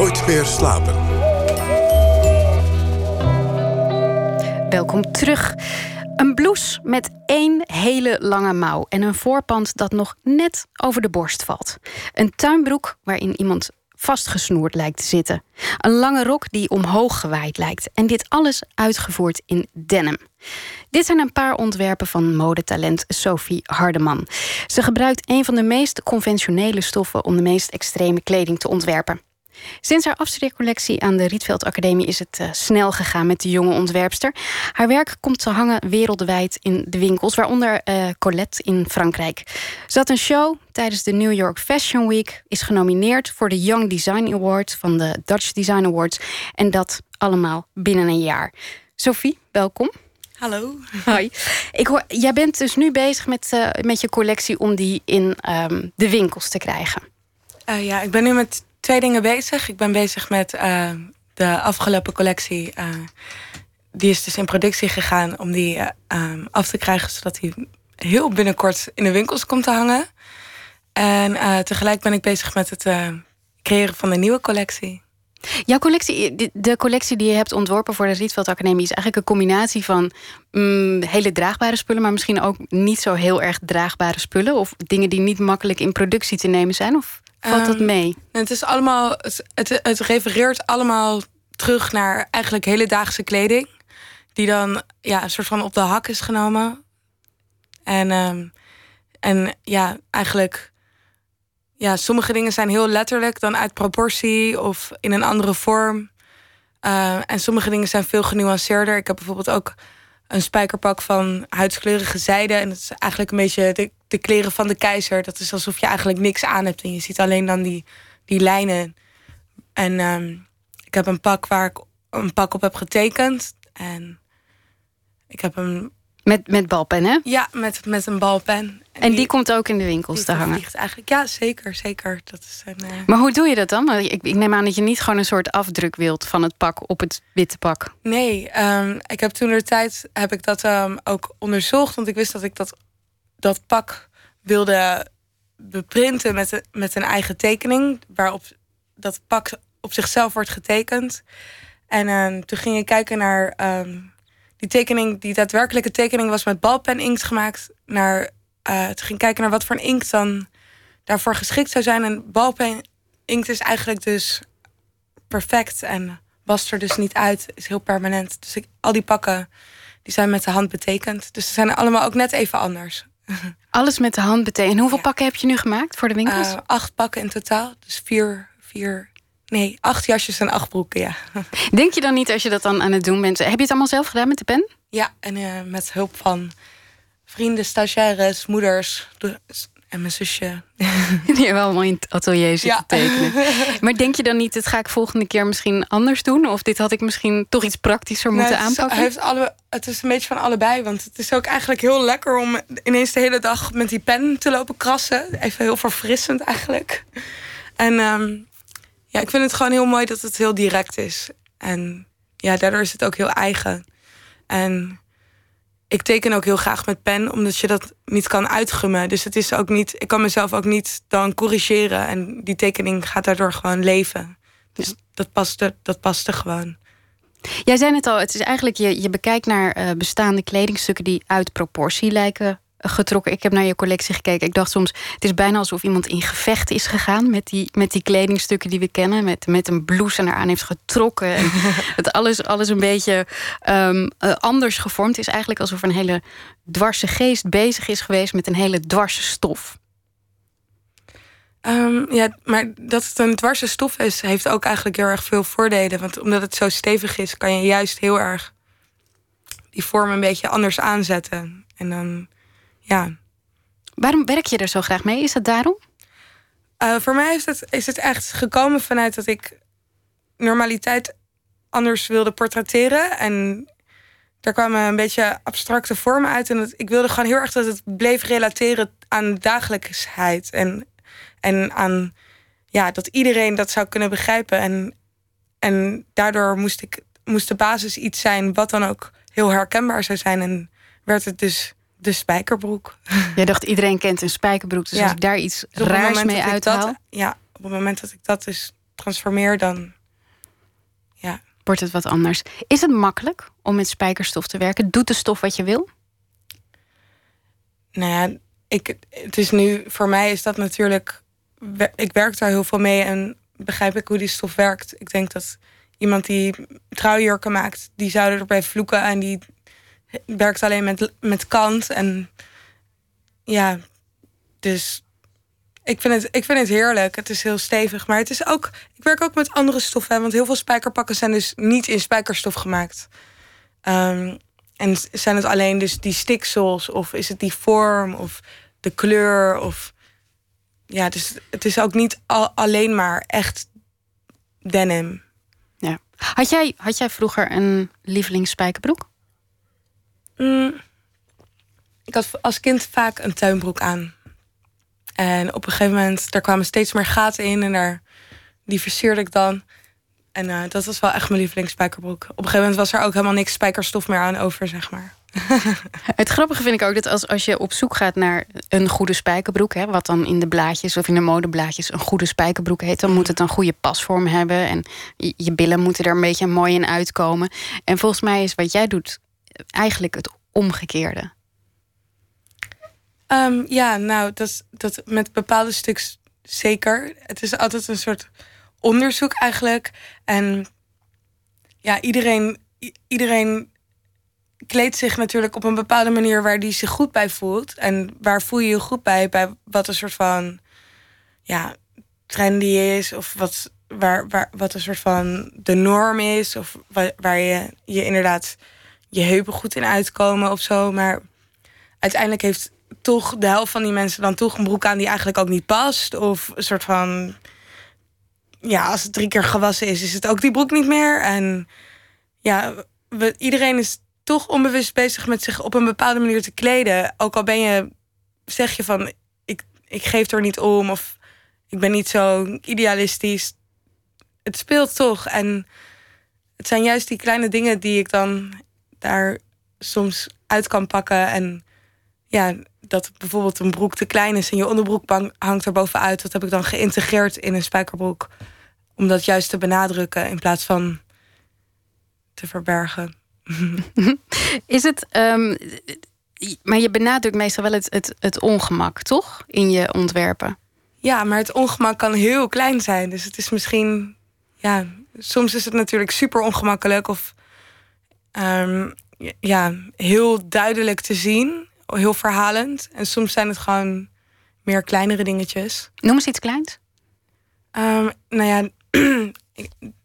Nooit meer slapen. Welkom terug. Een blouse met één hele lange mouw en een voorpand dat nog net over de borst valt. Een tuinbroek waarin iemand vastgesnoerd lijkt te zitten. Een lange rok die omhoog gewaaid lijkt. En dit alles uitgevoerd in denim. Dit zijn een paar ontwerpen van modetalent Sophie Hardeman. Ze gebruikt een van de meest conventionele stoffen om de meest extreme kleding te ontwerpen. Sinds haar afstudeercollectie aan de Rietveld Academie is het uh, snel gegaan met de jonge ontwerpster. Haar werk komt te hangen wereldwijd in de winkels, waaronder uh, Colette in Frankrijk. Ze had een show tijdens de New York Fashion Week, is genomineerd voor de Young Design Award van de Dutch Design Awards. En dat allemaal binnen een jaar. Sophie, welkom. Hallo. Hoi. Ik hoor, jij bent dus nu bezig met, uh, met je collectie om die in um, de winkels te krijgen. ja, ik ben nu met twee dingen bezig. Ik ben bezig met uh, de afgelopen collectie. Uh, die is dus in productie gegaan om die uh, af te krijgen, zodat die heel binnenkort in de winkels komt te hangen. En tegelijk ben ik bezig met het creëren van een nieuwe collectie. Jouw collectie, de collectie die je hebt ontworpen voor de Rietveld Academie, is eigenlijk een combinatie van mm, hele draagbare spullen, maar misschien ook niet zo heel erg draagbare spullen. Of dingen die niet makkelijk in productie te nemen zijn. Of Valt dat ehm, mee? het is allemaal. Het, het, refereert allemaal terug naar eigenlijk hedendaagse kleding. Die dan ja, een soort van op de hak is genomen. En, um, en ja, eigenlijk. Ja, sommige dingen zijn heel letterlijk dan uit proportie of in een andere vorm. Uh, en sommige dingen zijn veel genuanceerder. Ik heb bijvoorbeeld ook een spijkerpak van huidskleurige zijde. En dat is eigenlijk een beetje de, de kleren van de keizer. Dat is alsof je eigenlijk niks aan hebt. En je ziet alleen dan die, die lijnen. En um, ik heb een pak waar ik een pak op heb getekend. En ik heb een met, met balpen, hè? Ja, met, met een balpen. En, die, komt ook in de winkels te hangen? Eigenlijk, ja, zeker. zeker. Dat is een, uh... Maar hoe doe je dat dan? Ik, ik, neem aan dat je niet gewoon een soort afdruk wilt van het pak op het witte pak. Nee, um, ik heb toen de tijd heb ik dat um, ook onderzocht. Want ik wist dat ik dat, dat pak wilde beprinten met, met een eigen tekening. Waarop dat pak op zichzelf wordt getekend. En um, toen ging ik kijken naar die tekening, die daadwerkelijke tekening was met balpen inkt gemaakt. Naar, uh, te ging kijken naar wat voor een inkt dan daarvoor geschikt zou zijn. En balpen inkt is eigenlijk dus perfect en was er dus niet uit. Is heel permanent. Dus al die pakken die zijn met de hand betekend. Dus ze zijn allemaal ook net even anders. Alles met de hand betekend. hoeveel pakken heb je nu gemaakt voor de winkels? Uh, acht pakken in totaal. Dus vier, vier Nee, acht jasjes en acht broeken, ja. Denk je dan niet als je dat dan aan het doen bent... Heb je het allemaal zelf gedaan met de pen? Ja, en uh, met hulp van vrienden, stagiaires, moeders en mijn zusje. Die hebben allemaal in het atelier zitten ja. tekenen. Maar denk je dan niet, het ga ik volgende keer misschien anders doen? Of dit had ik misschien toch iets praktischer moeten het aanpakken? Heeft alle, het is een beetje van allebei. Want het is ook eigenlijk heel lekker om ineens de hele dag met die pen te lopen krassen. Even heel verfrissend eigenlijk. En... Um, ja, ik vind het gewoon heel mooi dat het heel direct is. En ja, daardoor is het ook heel eigen. En ik teken ook heel graag met pen, omdat je dat niet kan uitgummen. Dus het is ook niet, ik kan mezelf ook niet dan corrigeren. En die tekening gaat daardoor gewoon leven. Dus dat past er, dat past er gewoon. Jij zei het al, het is eigenlijk, je, je bekijkt naar uh, bestaande kledingstukken die uit proportie lijken getrokken. Ik heb naar je collectie gekeken. Ik dacht soms, het is bijna alsof iemand in gevecht is gegaan met die, met die kledingstukken die we kennen. Met, met een blouse eraan heeft getrokken. En het alles, alles een beetje um, uh, anders gevormd is. Eigenlijk alsof een hele dwarse geest bezig is geweest met een hele dwarse stof. Um, ja, maar dat het een dwarse stof is, heeft ook eigenlijk heel erg veel voordelen. Want omdat het zo stevig is, kan je juist heel erg die vorm een beetje anders aanzetten. En dan ja. Waarom werk je er zo graag mee? Is dat daarom? Uh, voor mij is het, is het echt gekomen vanuit dat ik normaliteit anders wilde portretteren. En daar kwamen een beetje abstracte vormen uit. En dat, ik wilde gewoon heel erg dat het bleef relateren aan dagelijksheid. En, en aan ja, dat iedereen dat zou kunnen begrijpen. En, en daardoor moest, ik, moest de basis iets zijn wat dan ook heel herkenbaar zou zijn. En werd het dus de spijkerbroek. Jij dacht iedereen kent een spijkerbroek, dus als ik daar iets raars mee uithaal. ja, op het moment dat ik dat dus transformeer, dan ja. wordt het wat anders. Is het makkelijk om met spijkerstof te werken? Doet de stof wat je wil? Nou ja, ik, het is nu, voor mij is dat natuurlijk. Ik werk daar heel veel mee en begrijp ik hoe die stof werkt. Ik denk dat iemand die trouwjurken maakt, die zou erbij vloeken en die werkt alleen met, met kant. En ja, dus ik vind, het, ik vind het heerlijk. Het is heel stevig. Maar het is ook. Ik werk ook met andere stoffen. Want heel veel spijkerpakken zijn dus niet in spijkerstof gemaakt. Um, en zijn het alleen dus die stiksels? Of is het die vorm? Of de kleur? Of ja, dus het is ook niet al, alleen maar echt denim. Ja. Had jij, had jij vroeger een lievelingsspijkerbroek? Mm, ik had als kind vaak een tuinbroek aan. En op een gegeven moment, daar kwamen steeds meer gaten in en daar, die versierde ik dan. En uh, dat was wel echt mijn lievelingsspijkerbroek. Op een gegeven moment was er ook helemaal niks spijkerstof meer aan over, zeg maar. Het grappige vind ik ook dat als, als je op zoek gaat naar een goede spijkerbroek, hè, wat dan in de blaadjes of in de modeblaadjes een goede spijkerbroek heet, dan moet het een goede pasvorm hebben en je billen moeten er een beetje mooi in uitkomen. En volgens mij is wat jij doet eigenlijk het omgekeerde. Um, ja, nou, dat, dat met bepaalde stuks zeker. Het is altijd een soort onderzoek eigenlijk. En ja, iedereen, iedereen kleedt zich natuurlijk op een bepaalde manier waar die zich goed bij voelt. En waar voel je je goed bij? Bij wat een soort van ja, trendy is, of wat, waar, waar, wat een soort van de norm is, of waar, waar je, je inderdaad je heupen goed in uitkomen of zo. Maar uiteindelijk heeft toch de helft van die mensen dan toch een broek aan die eigenlijk ook niet past. Of een soort van. Ja, als het drie keer gewassen is, is het ook die broek niet meer. En ja, we, iedereen is toch onbewust bezig met zich op een bepaalde manier te kleden. Ook al ben je, zeg je van, ik, ik geef er niet om of ik ben niet zo idealistisch. Het speelt toch. En het zijn juist die kleine dingen die ik dan daar soms uit kan pakken. En ja, dat bijvoorbeeld een broek te klein is en je onderbroek hangt er bovenuit. Dat heb ik dan geïntegreerd in een spijkerbroek. Om dat juist te benadrukken in plaats van te verbergen. Is het. Um, maar je benadrukt meestal wel het, het, het ongemak, toch? In je ontwerpen. Ja, maar het ongemak kan heel klein zijn. Dus het is misschien. Ja, soms is het natuurlijk super ongemakkelijk of. Um, ja, heel duidelijk te zien heel verhalend. En soms zijn het gewoon meer kleinere dingetjes. Noem eens iets kleins. Um, nou ja,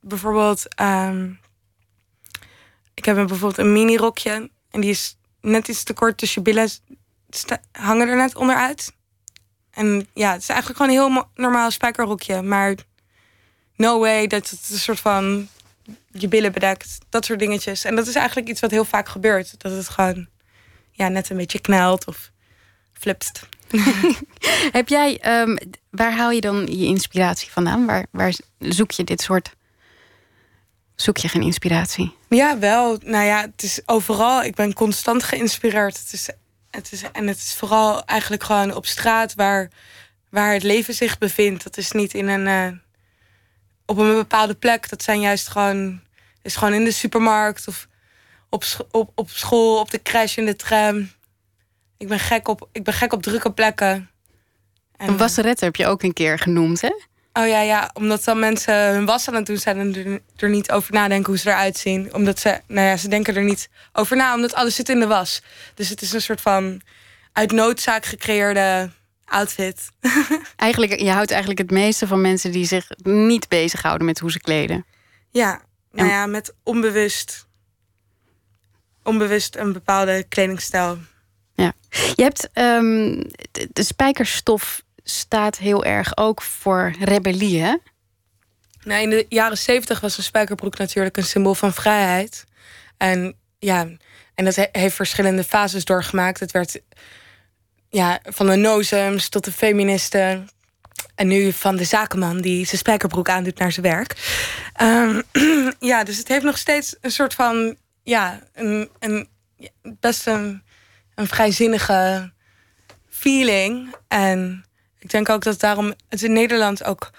bijvoorbeeld... Ehm, ik heb bijvoorbeeld een mini rokje. En die is net iets te kort, dus je billen hangen er net onderuit. En ja, het is eigenlijk gewoon een heel normaal spijkerrokje. Maar no way dat het een soort van je billen bedekt. Dat soort dingetjes. En dat is eigenlijk iets wat heel vaak gebeurt. Dat het gewoon ja, net een beetje knelt of flipst. Heb jij, ehm, waar haal je dan je inspiratie vandaan? Waar, waar zoek je dit soort. Zoek je geen inspiratie? Ja, wel. Nou ja, het is overal. Ik ben constant geïnspireerd. Het is, het is, en het is vooral eigenlijk gewoon op straat waar, waar het leven zich bevindt. Dat is niet in een, uh, op een bepaalde plek. Dat zijn juist gewoon, is gewoon in de supermarkt of op, op, op school, op de crash, in de tram. Ik ben gek op, ik ben gek op drukke plekken. En, een wasseretter heb je ook een keer genoemd, hè? Oh ja, ja, omdat dan mensen hun was aan het doen zijn en er, er, niet over nadenken hoe ze eruit zien. Omdat ze, nou ja, ze denken er niet over na, omdat alles zit in de was. Dus het is een soort van uit noodzaak gecreëerde outfit. Eigenlijk, je houdt eigenlijk het meeste van mensen die zich niet bezighouden met hoe ze kleden. Ja, nou ja, met onbewust onbewust een bepaalde kledingstijl. Ja, je hebt um, de, spijkerstof staat heel erg ook voor rebellie, hè? Nou, in de jaren zeventig was een spijkerbroek natuurlijk een symbool van vrijheid. En ja, en dat heeft verschillende fases doorgemaakt. Het werd ja, van de nozems tot de feministen. En nu van de zakenman die zijn spijkerbroek aandoet naar zijn werk. Um, ja, dus het heeft nog steeds een soort van ja, een, een, best een, een vrijzinnige feeling. En ik denk ook dat daarom het in Nederland ook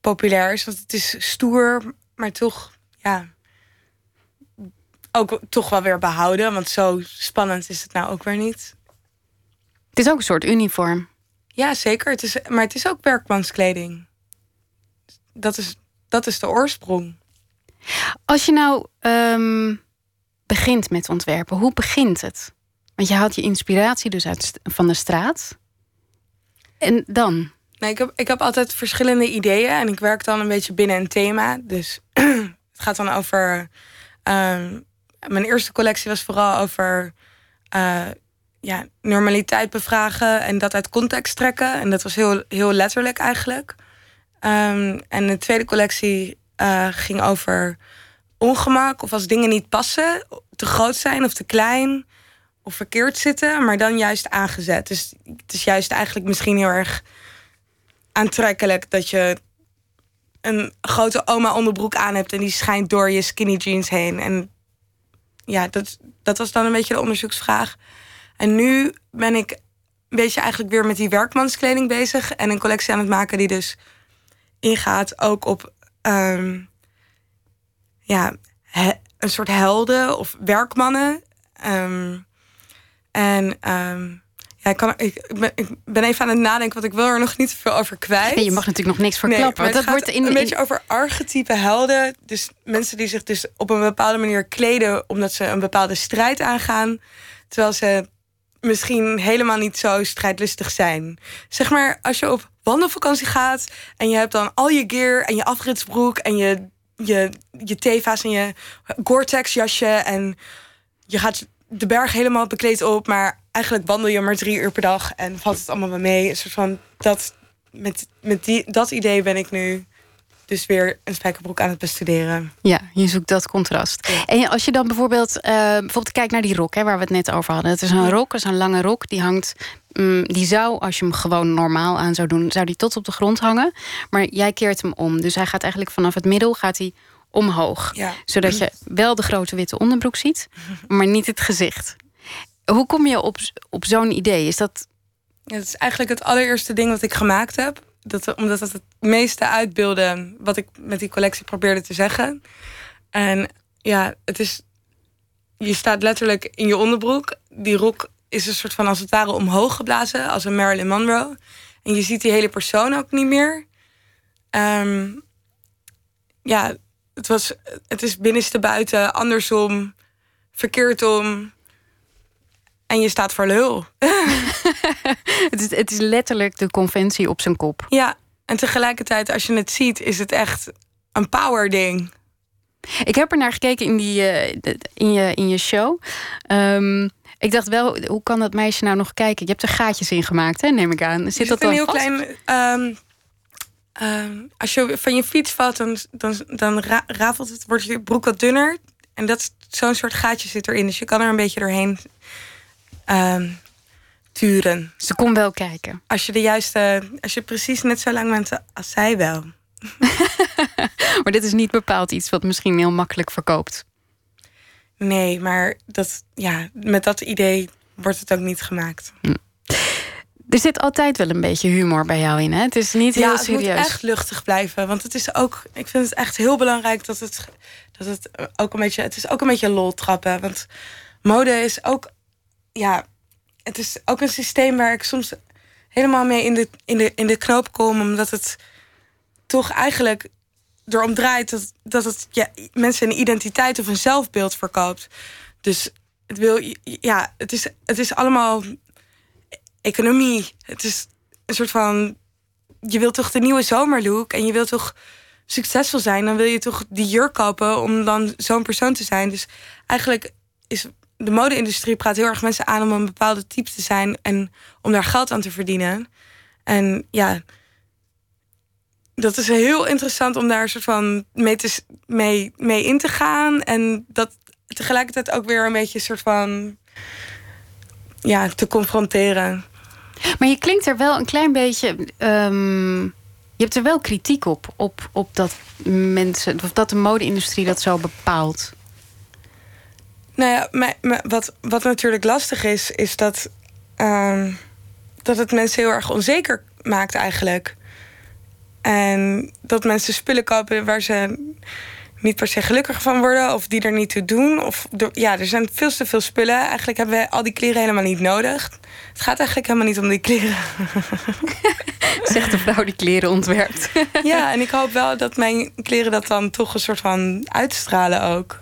populair is. Want het is stoer, maar toch, ja. Ook toch wel weer behouden. Want zo spannend is het nou ook weer niet. Het is ook een soort uniform. Ja, zeker. Het is, maar het is ook werkmanskleding. Dat is, dat is de oorsprong. Als je nou ehm, begint met ontwerpen, hoe begint het? Want je haalt je inspiratie dus uit van de straat. En dan? Nee, ik, heb, ik heb altijd verschillende ideeën en ik werk dan een beetje binnen een thema. Dus het gaat dan over. Ehm, mijn eerste collectie was vooral over uh, ja, normaliteit bevragen en dat uit context trekken. En dat was heel, heel letterlijk eigenlijk. Um, en de tweede collectie uh, ging over ongemak of als dingen niet passen, te groot zijn of te klein of verkeerd zitten, maar dan juist aangezet. Dus het is juist eigenlijk misschien heel erg aantrekkelijk dat je een grote oma onderbroek aan hebt en die schijnt door je skinny jeans heen. En ja, dat, dat was dan een beetje de onderzoeksvraag. En nu ben ik een beetje eigenlijk weer met die werkmanskleding bezig en een collectie aan het maken die dus ingaat ook op um, ja, een soort helden of werkmannen. Um, en um, ja, ik, kan, ik, ben, ik ben even aan het nadenken, want ik wil er nog niet veel over kwijt. Nee, je mag natuurlijk nog niks verklappen. Nee, dat wordt in, een beetje over archetype helden. Dus mensen die zich dus op een bepaalde manier kleden omdat ze een bepaalde strijd aangaan. Terwijl ze misschien helemaal niet zo strijdlustig zijn. Zeg maar, als je op wandelvakantie gaat en je hebt dan al je gear en je afritsbroek en je, je, je teva's en je Gore-Tex jasje en je gaat de berg helemaal bekleed op, maar eigenlijk wandel je maar drie uur per dag en valt het allemaal mee. Een soort van dat, met, met die, dat idee ben ik nu dus weer een spijkerbroek aan het bestuderen. Ja, je zoekt dat contrast. En als je dan bijvoorbeeld, uh, bijvoorbeeld kijkt naar die rok, hè, waar we het net over hadden. Het is een rok, het is een lange rok, die hangt. Um, die zou, als je hem gewoon normaal aan zou doen, zou die tot op de grond hangen. Maar jij keert hem om. Dus hij gaat eigenlijk vanaf het middel gaat hij omhoog. Ja. Zodat je wel de grote witte onderbroek ziet, maar niet het gezicht. Hoe kom je op, op zo'n idee? Is dat. Ja, het is eigenlijk het allereerste ding wat ik gemaakt heb. Dat, omdat het het meeste uitbeelden wat ik met die collectie probeerde te zeggen. En ja, het is. Je staat letterlijk in je onderbroek. Die rok is een soort van als het ware omhoog geblazen, als een Marilyn Monroe. En je ziet die hele persoon ook niet meer. Um, ja, het, was, het is binnenste buiten, andersom, verkeerd om. En je staat voor lul. het, is, het is letterlijk de conventie op zijn kop. Ja, en tegelijkertijd, als je het ziet, is het echt een power ding. Ik heb er naar gekeken in, die, uh, in, je, in je show. Um, ik dacht wel, hoe kan dat meisje nou nog kijken? Je hebt er gaatjes in gemaakt, hè, neem ik aan. Zit, zit dat een heel klein. Um, um, als je van je fiets valt, dan, dan, dan rafelt het, wordt je broek wat dunner. En dat zo'n soort gaatje zit erin. Dus je kan er een beetje doorheen um, turen. Ze kon wel kijken. Als je de juiste, als je precies net zo lang bent als zij wel. maar dit is niet bepaald iets wat misschien heel makkelijk verkoopt. Nee, maar dat, ja, met dat idee wordt het ook niet gemaakt. Hm. Er zit altijd wel een beetje humor bij jou in, hè? Het is niet heel ja, het serieus. moet echt luchtig blijven. Want het is ook, ik vind het echt heel belangrijk dat het, dat het ook een beetje, het is ook een beetje lol trappen. Want mode is ook, ja, het is ook een systeem waar ik soms helemaal mee in de, in de, in de knoop kom. Omdat het toch eigenlijk erom draait dat, dat het ja, mensen een identiteit of een zelfbeeld verkoopt. Dus het, wil, ja, het, is, het is allemaal economie. Het is een soort van. Je wilt toch de nieuwe zomerlook en je wilt toch succesvol zijn. Dan wil je toch die jurk kopen om dan zo'n persoon te zijn. Dus eigenlijk is de mode-industrie praat heel erg mensen aan om een bepaalde type te zijn en om daar geld aan te verdienen. En ja, dat is heel interessant om daar soort van mee, te, mee, mee in te gaan. En dat tegelijkertijd ook weer een beetje soort van ja, te confronteren. Maar je klinkt er wel een klein beetje. Um, je hebt er wel kritiek op, op, op dat mensen, of dat de mode-industrie dat zo bepaalt. Nou ja, maar, maar wat, wat natuurlijk lastig is, is dat, um, dat het mensen heel erg onzeker maakt eigenlijk. En dat mensen spullen kopen waar ze niet per se gelukkiger van worden of die er niet toe doen. Of ja, er zijn veel te veel spullen. Eigenlijk hebben we al die kleren helemaal niet nodig. Het gaat eigenlijk helemaal niet om die kleren. Zegt de vrouw die kleren ontwerpt. ja, en ik hoop wel dat mijn kleren dat dan toch een soort van uitstralen ook.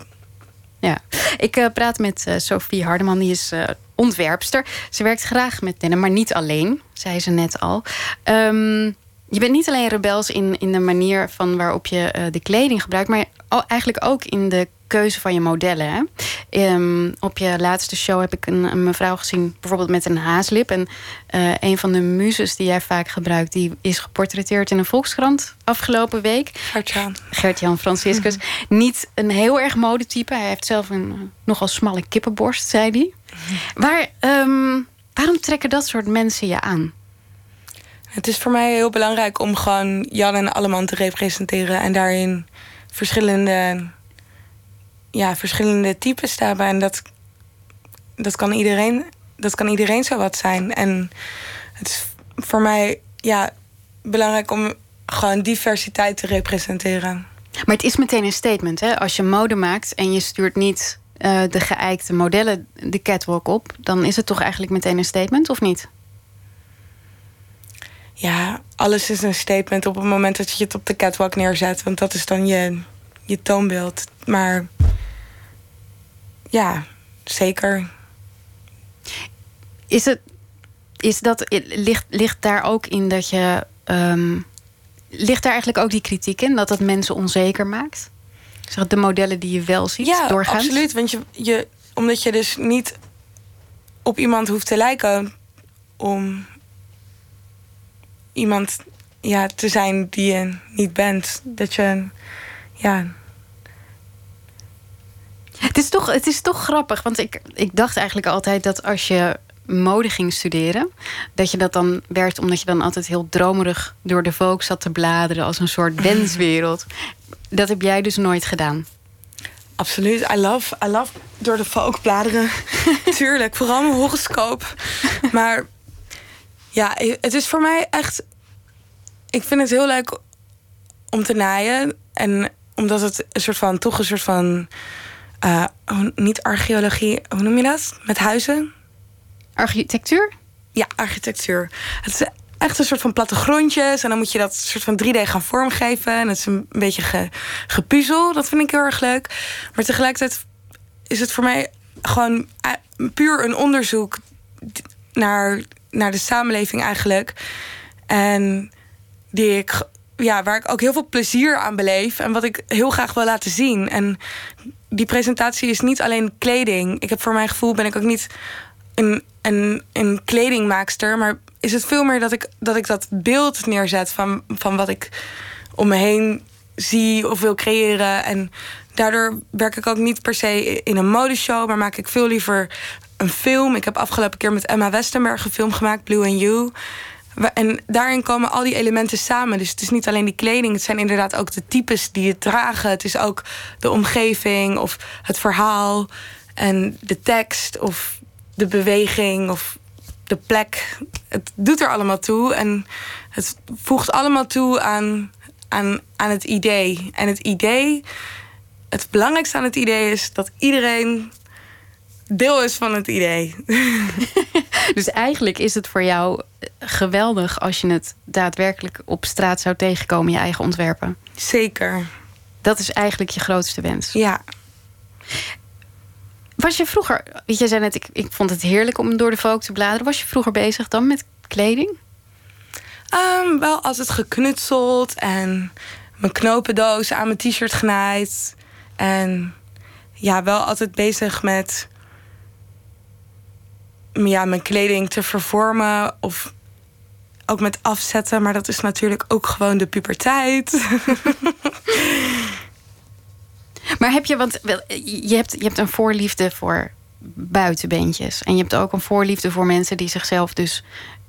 Ja, ik uh, praat met uh, Sophie Hardeman, die is uh, ontwerpster. Ze werkt graag met dennen, maar niet alleen, zei ze net al. Um, je bent niet alleen rebels in, in de manier van waarop je de kleding gebruikt, maar eigenlijk ook in de keuze van je modellen. Hè? Um, op je laatste show heb ik een, een, mevrouw gezien, bijvoorbeeld met een haaslip. En uh, een van de muzes die jij vaak gebruikt, die is geportretteerd in een Volkskrant afgelopen week. Gert-Jan. Gert-Jan Franciscus. niet een heel erg modetype. Hij heeft zelf een uh, nogal smalle kippenborst, zei hij. Waar, um, waarom trekken dat soort mensen je aan? Het is voor mij heel belangrijk om gewoon Jan en Alleman te representeren. En daarin verschillende, ja, verschillende types hebben. En dat, dat, kan iedereen, dat kan iedereen zo wat zijn. En het is voor mij ja, belangrijk om gewoon diversiteit te representeren. Maar het is meteen een statement, hè? Als je mode maakt en je stuurt niet uh, de geëikte modellen de catwalk op, dan is het toch eigenlijk meteen een statement, of niet? ja, alles is een statement op het moment dat je het op de catwalk neerzet. Want dat is dan je, je toonbeeld. Maar ja, zeker. Is het. Is dat, ligt, ligt daar ook in dat je. Um, ligt daar eigenlijk ook die kritiek in? Dat dat mensen onzeker maakt? Zeg, de modellen die je wel ziet ja, doorgaans? absoluut. Want je, je, omdat je dus niet op iemand hoeft te lijken om iemand ja, te zijn die je niet bent. Dat je, ja. Het is toch, het is toch grappig, want ik, ik dacht eigenlijk altijd dat als je mode ging studeren, dat je dat dan werd omdat je dan altijd heel dromerig door de volk zat te bladeren als een soort wenswereld. dat heb jij dus nooit gedaan. Absoluut. I love, I love door de volk bladeren. Tuurlijk, vooral mijn horoscoop. maar ja, het is voor mij echt. Ik vind het heel leuk om te naaien. En omdat het een soort van, toch een soort van. Uh, niet archeologie, hoe noem je dat? Met huizen? Architectuur? Ja, architectuur. Het is echt een soort van plattegrondjes. En dan moet je dat soort van 3D gaan vormgeven. En het is een beetje ge, gepuzzel. Dat vind ik heel erg leuk. Maar tegelijkertijd is het voor mij gewoon eh, puur een onderzoek naar naar de samenleving eigenlijk. En die ik, ja, waar ik ook heel veel plezier aan beleef. En wat ik heel graag wil laten zien. En die presentatie is niet alleen kleding. Ik heb voor mijn gevoel ben ik ook niet een, een, een kledingmaakster. Maar is het veel meer dat ik dat, ik dat beeld neerzet van, van wat ik om me heen zie of wil creëren. En daardoor werk ik ook niet per se in een modeshow, maar maak ik veel liever een film. Ik heb afgelopen keer met Emma Westenberg een film gemaakt, Blue and You. En daarin komen al die elementen samen. Dus het is niet alleen die kleding, het zijn inderdaad ook de types die het dragen. Het is ook de omgeving of het verhaal en de tekst of de beweging of de plek. Het doet er allemaal toe en het voegt allemaal toe aan, aan, aan het idee. En het idee, het belangrijkste aan het idee is dat iedereen deel is van het idee. dus eigenlijk is het voor jou geweldig als je het daadwerkelijk op straat zou tegenkomen, je eigen ontwerpen. Zeker. Dat is eigenlijk je grootste wens. Ja. Was je vroeger, je zei net, ik, ik vond het heerlijk om door de volk te bladeren. Was je vroeger bezig dan met kleding? Um, wel als het geknutseld en mijn knopendoos aan mijn t-shirt genaaid. En ja, wel altijd bezig met ja, mijn kleding te vervormen of ook met afzetten. Maar dat is natuurlijk ook gewoon de puberteit. maar heb je, want je hebt, je hebt een voorliefde voor buitenbeentjes. En je hebt ook een voorliefde voor mensen die zichzelf dus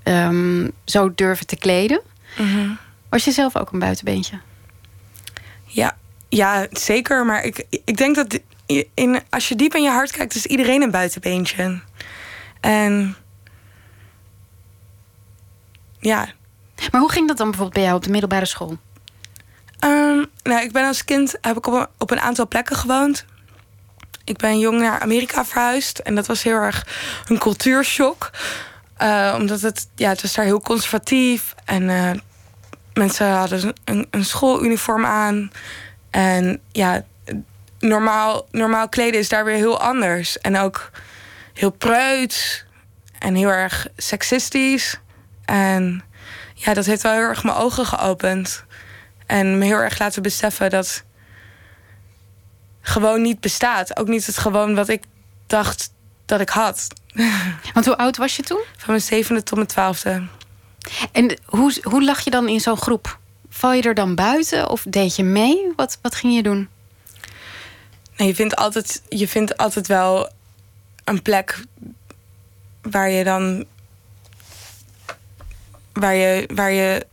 um, zo durven te kleden. Mm Was je zelf ook een buitenbeentje? Ja, ja zeker. Maar ik, ik denk dat in, als je diep in je hart kijkt, is iedereen een buitenbeentje. En ja. Maar hoe ging dat dan bijvoorbeeld bij jou op de middelbare school? Um, nou, ik ben als kind heb ik op een, op een aantal plekken gewoond. Ik ben jong naar Amerika verhuisd. En dat was heel erg een cultuurshock. Uh, omdat het, ja, het was daar heel conservatief. En uh, mensen hadden een, een schooluniform aan. En ja, normaal, normaal kleden is daar weer heel anders. En ook heel preuts. En heel erg seksistisch. En ja, dat heeft wel heel erg mijn ogen geopend. En me heel erg laten beseffen dat gewoon niet bestaat. Ook niet het gewoon wat ik dacht dat ik had. Want hoe oud was je toen? Van mijn zevende tot mijn twaalfde. En hoe, hoe lag je dan in zo'n groep? Val je er dan buiten of deed je mee? Wat, wat ging je doen? Nee, je, vindt altijd, je vindt altijd wel een plek waar je dan. Waar je, waar je.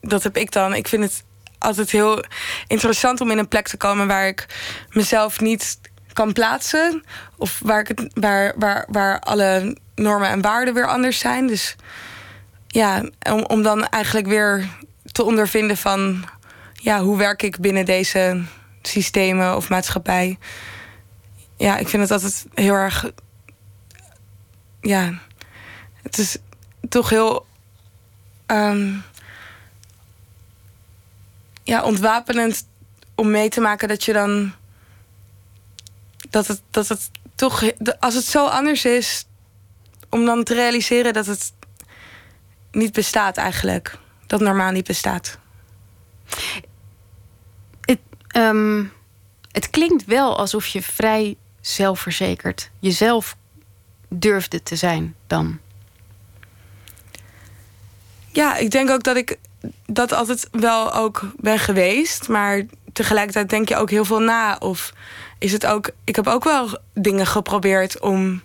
Dat heb ik dan. Ik vind het altijd heel interessant om in een plek te komen waar ik mezelf niet kan plaatsen. Of waar, ik het, waar, waar, waar alle normen en waarden weer anders zijn. Dus ja, om, om dan eigenlijk weer te ondervinden van ja, hoe werk ik binnen deze systemen of maatschappij. Ja, ik vind het altijd heel erg. Ja, het is toch heel. Um, ja, ontwapenend om mee te maken dat je dan. Dat het, dat het toch. Als het zo anders is. Om dan te realiseren dat het niet bestaat eigenlijk. Dat normaal niet bestaat. Het, ehm, het klinkt wel alsof je vrij zelfverzekerd jezelf durfde te zijn dan. Ja, ik denk ook dat ik dat altijd wel ook ben geweest. Maar tegelijkertijd denk je ook heel veel na. Of is het ook. Ik heb ook wel dingen geprobeerd om.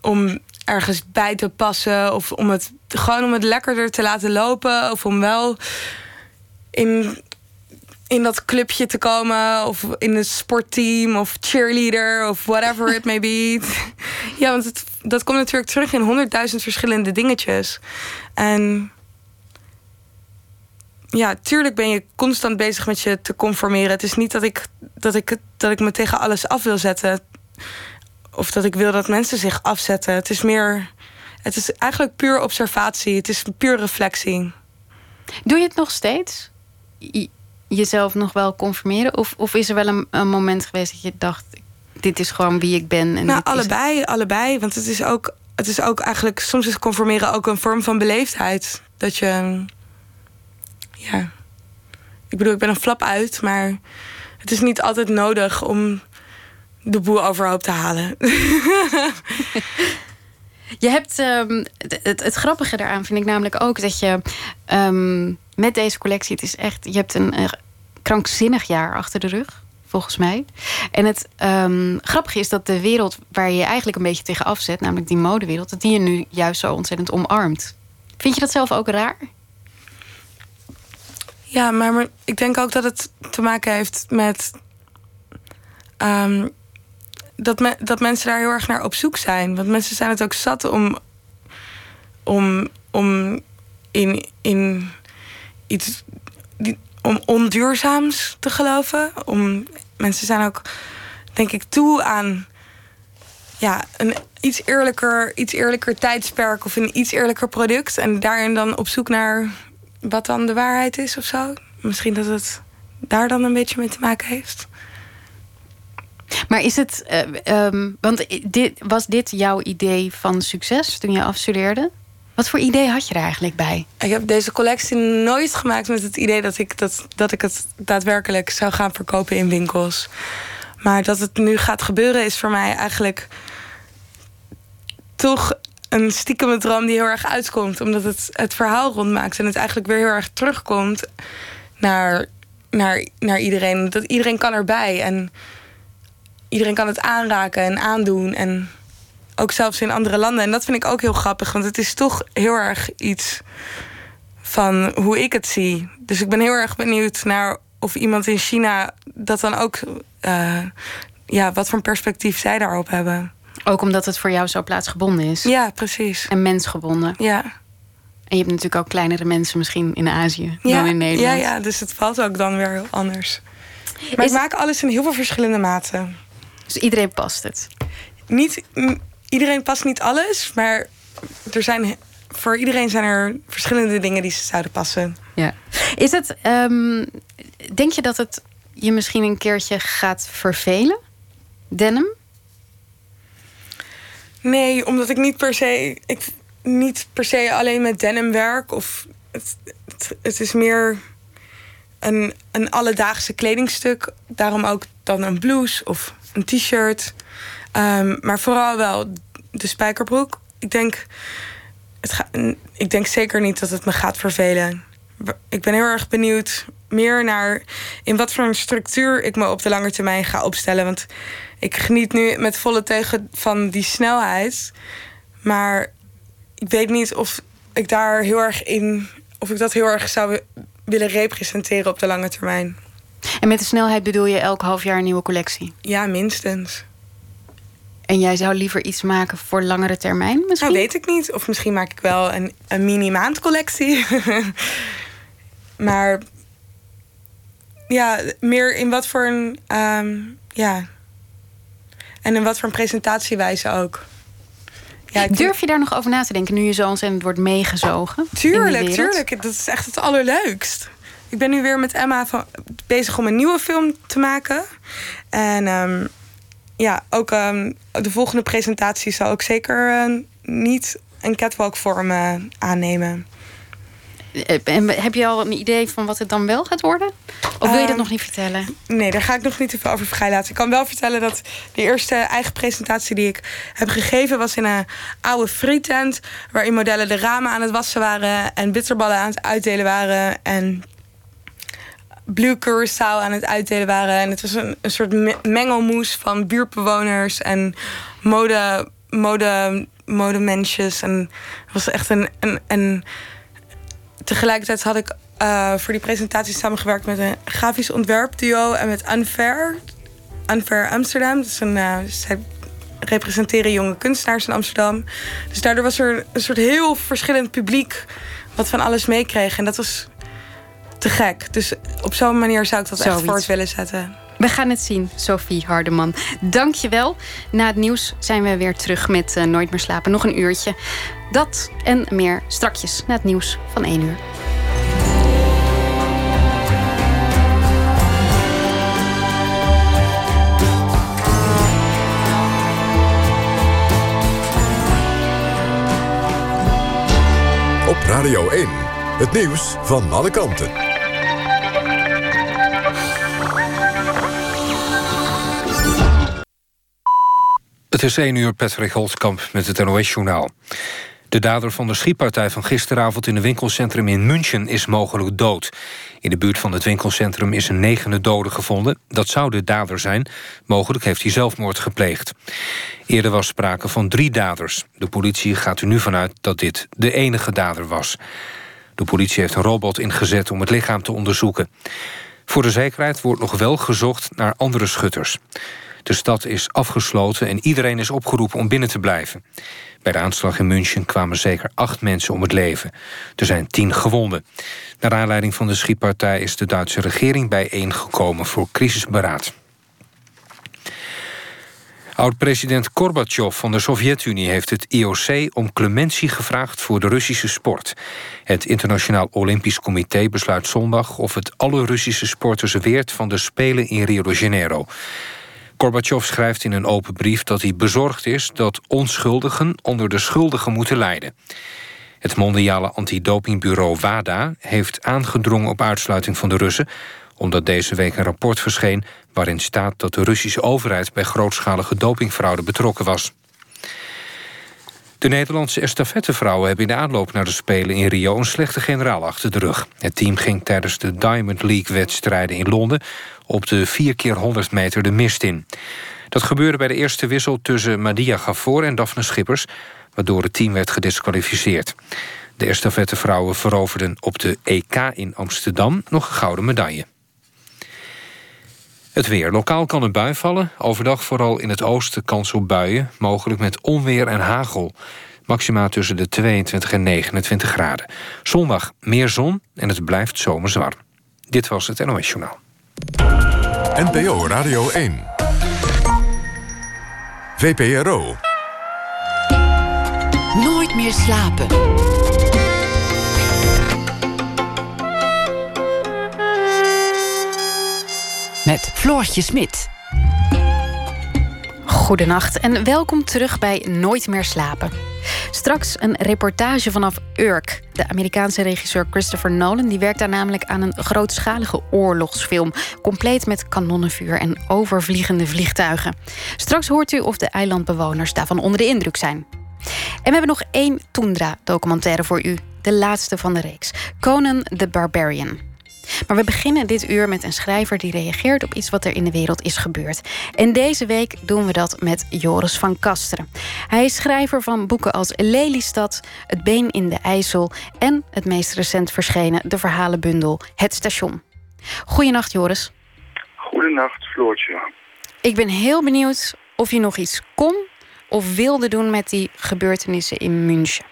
om ergens bij te passen. Of om het gewoon om het lekkerder te laten lopen. Of om wel in, in dat clubje te komen. Of in een sportteam. Of cheerleader. Of whatever it may be. ja, want het, dat komt natuurlijk terug in honderdduizend verschillende dingetjes. En ja, tuurlijk ben je constant bezig met je te conformeren. Het is niet dat ik, dat ik, dat ik me tegen alles af wil zetten. Of dat ik wil dat mensen zich afzetten. Het is meer. Het is eigenlijk puur observatie. Het is puur reflectie. Doe je het nog steeds? Jezelf nog wel conformeren? Of, of is er wel een, een, moment geweest dat je dacht: dit is gewoon wie ik ben? En nou, allebei, allebei. Want het is ook. Het is ook eigenlijk, soms is conformeren ook een vorm van beleefdheid. Dat je ja. Ik bedoel, ik ben een flap uit, maar het is niet altijd nodig om de boel overhoop te halen. je hebt um, het, het, grappige daaraan vind ik namelijk ook dat je um, met deze collectie, het is echt, je hebt een, krankzinnig jaar achter de rug volgens mij. En het um, grappige is dat de wereld waar je, je eigenlijk een beetje tegen afzet, namelijk die modewereld, dat die je nu juist zo ontzettend omarmt. Vind je dat zelf ook raar? Ja, maar, ik denk ook dat het te maken heeft met. Um, dat, dat mensen daar heel erg naar op zoek zijn. Want mensen zijn het ook zat om. om, om in, in iets. om onduurzaams te geloven. Om, mensen zijn ook, denk ik, toe aan. Ja, een iets eerlijker, iets eerlijker tijdsperk of een iets eerlijker product. En daarin dan op zoek naar wat dan de waarheid is of zo. Misschien dat het daar dan een beetje mee te maken heeft. Maar is het, uh, um, want dit, was dit jouw idee van succes toen je afstudeerde? Wat voor idee had je er eigenlijk bij? Ik heb deze collectie nooit gemaakt met het idee dat ik, dat, dat ik het daadwerkelijk zou gaan verkopen in winkels. Maar dat het nu gaat gebeuren is voor mij eigenlijk toch een stiekeme droom die heel erg uitkomt. Omdat het het verhaal rondmaakt. En het eigenlijk weer heel erg terugkomt naar, naar, naar iedereen. Dat iedereen kan erbij. En iedereen kan het aanraken en aandoen. En ook zelfs in andere landen. En dat vind ik ook heel grappig. Want het is toch heel erg iets van hoe ik het zie. Dus ik ben heel erg benieuwd naar of iemand in China dat dan ook. Uh, ja, wat voor een perspectief zij daarop hebben. Ook omdat het voor jou zo plaatsgebonden is. Ja, precies. En mensgebonden. Ja. En je hebt natuurlijk ook kleinere mensen misschien in Azië dan in Nederland. Ja, ja, dus het valt ook dan weer heel anders. Maar ik maak alles in heel veel verschillende maten. Dus iedereen past het? Niet, iedereen past niet alles, maar er zijn, voor iedereen zijn er verschillende dingen die ze zouden passen. Ja. Is het, um, denk je dat het je misschien een keertje gaat vervelen? Denim? Nee, omdat ik niet per se. Ik, niet per se alleen met denim werk. Of het, het, het is meer een, een alledaagse kledingstuk. Daarom ook dan een blouse of een t-shirt. Um, maar vooral wel de spijkerbroek. Ik denk, het ga, ik denk zeker niet dat het me gaat vervelen. Ik ben heel erg benieuwd meer naar in wat voor een structuur ik me op de lange termijn ga opstellen. Want ik geniet nu met volle teugen van die snelheid. Maar ik weet niet of ik daar heel erg in. of ik dat heel erg zou willen representeren op de lange termijn. En met de snelheid bedoel je elk half jaar een nieuwe collectie? Ja, minstens. En jij zou liever iets maken voor langere termijn misschien? Nou, weet ik niet. Of misschien maak ik wel een, een mini-maandcollectie. maar ja, meer in wat voor een... Um, ja. En in wat voor een presentatiewijze ook. Ja, Durf je daar nog over na te denken nu je zo ontzettend wordt meegezogen? Tuurlijk, tuurlijk. Dat is echt het allerleukst. Ik ben nu weer met Emma van, bezig om een nieuwe film te maken. En um, ja, ook um, de volgende presentatie zal ook zeker uh, niet een catwalk vorm uh, aannemen. En heb je al een idee van wat het dan wel gaat worden? Of wil je dat ehm, nog niet vertellen? Nee, daar ga ik nog niet te veel over vrijlaten. Ik kan wel vertellen dat de eerste eigen presentatie die ik heb gegeven... was in een oude frietent... waarin modellen de ramen aan het wassen waren... en bitterballen aan het uitdelen waren... en Blue Curaçao aan het uitdelen waren. En het was een, een soort mengelmoes van buurtbewoners en mode, mode, modemensjes. En het was echt een, een, een tegelijkertijd had ik uh, voor die presentatie samengewerkt met een grafisch ontwerpduo en met Unfair. Unfair Amsterdam. Dat uh, zij representeren jonge kunstenaars in Amsterdam. Dus daardoor was er een soort heel verschillend publiek wat van alles meekreeg. En dat was te gek. Dus op zo'n manier zou ik dat Zoiets. echt voort willen zetten. We gaan het zien, Sophie Hardeman. Dank je wel. Na het nieuws zijn we weer terug met uh, Nooit meer slapen. Nog een uurtje. Dat en meer strakjes na het nieuws van 1 uur. Op Radio 1, het nieuws van alle kanten. Het is 1 uur, Patrick Holtkamp met het NOS-journaal. De dader van de schietpartij van gisteravond in een winkelcentrum in München is mogelijk dood. In de buurt van het winkelcentrum is een negende dode gevonden. Dat zou de dader zijn. Mogelijk heeft hij zelfmoord gepleegd. Eerder was sprake van drie daders. De politie gaat er nu vanuit dat dit de enige dader was. De politie heeft een robot ingezet om het lichaam te onderzoeken. Voor de zekerheid wordt nog wel gezocht naar andere schutters. De stad is afgesloten en iedereen is opgeroepen om binnen te blijven. Bij de aanslag in München kwamen zeker acht mensen om het leven. Er zijn tien gewonden. Naar aanleiding van de schietpartij is de Duitse regering bijeengekomen voor crisisberaad. Oud-president Gorbachev van de Sovjet-Unie heeft het IOC om clementie gevraagd voor de Russische sport. Het Internationaal Olympisch Comité besluit zondag of het alle Russische sporters weert van de Spelen in Rio de Janeiro. Gorbachev schrijft in een open brief dat hij bezorgd is dat onschuldigen onder de schuldigen moeten lijden. Het mondiale antidopingbureau WADA heeft aangedrongen op uitsluiting van de Russen, omdat deze week een rapport verscheen waarin staat dat de Russische overheid bij grootschalige dopingfraude betrokken was. De Nederlandse estafettevrouwen hebben in de aanloop naar de Spelen in Rio een slechte generaal achter de rug. Het team ging tijdens de Diamond League-wedstrijden in Londen op de 4 keer 100 meter de mist in. Dat gebeurde bij de eerste wissel tussen Madia Gafor en Daphne Schippers, waardoor het team werd gedisqualificeerd. De estafettevrouwen veroverden op de EK in Amsterdam nog een gouden medaille. Het weer. Lokaal kan een bui vallen. Overdag vooral in het oosten kans op buien, mogelijk met onweer en hagel. Maxima tussen de 22 en 29 graden. Zondag meer zon en het blijft zomers warm. Dit was het NOS Journaal. NPO Radio 1. VPRO. Nooit meer slapen. Met Floortje Smit. Goedenacht en welkom terug bij Nooit meer slapen. Straks een reportage vanaf Urk. De Amerikaanse regisseur Christopher Nolan die werkt daar namelijk aan een grootschalige oorlogsfilm. Compleet met kanonnenvuur en overvliegende vliegtuigen. Straks hoort u of de eilandbewoners daarvan onder de indruk zijn. En we hebben nog één Tundra-documentaire voor u. De laatste van de reeks. Conan the Barbarian. Maar we beginnen dit uur met een schrijver die reageert op iets wat er in de wereld is gebeurd. En deze week doen we dat met Joris van Kasteren. Hij is schrijver van boeken als Lelystad, Het Been in de IJssel en het meest recent verschenen de verhalenbundel Het Station. Goedenacht Joris. Goedenacht Floortje. Ik ben heel benieuwd of je nog iets kon of wilde doen met die gebeurtenissen in München.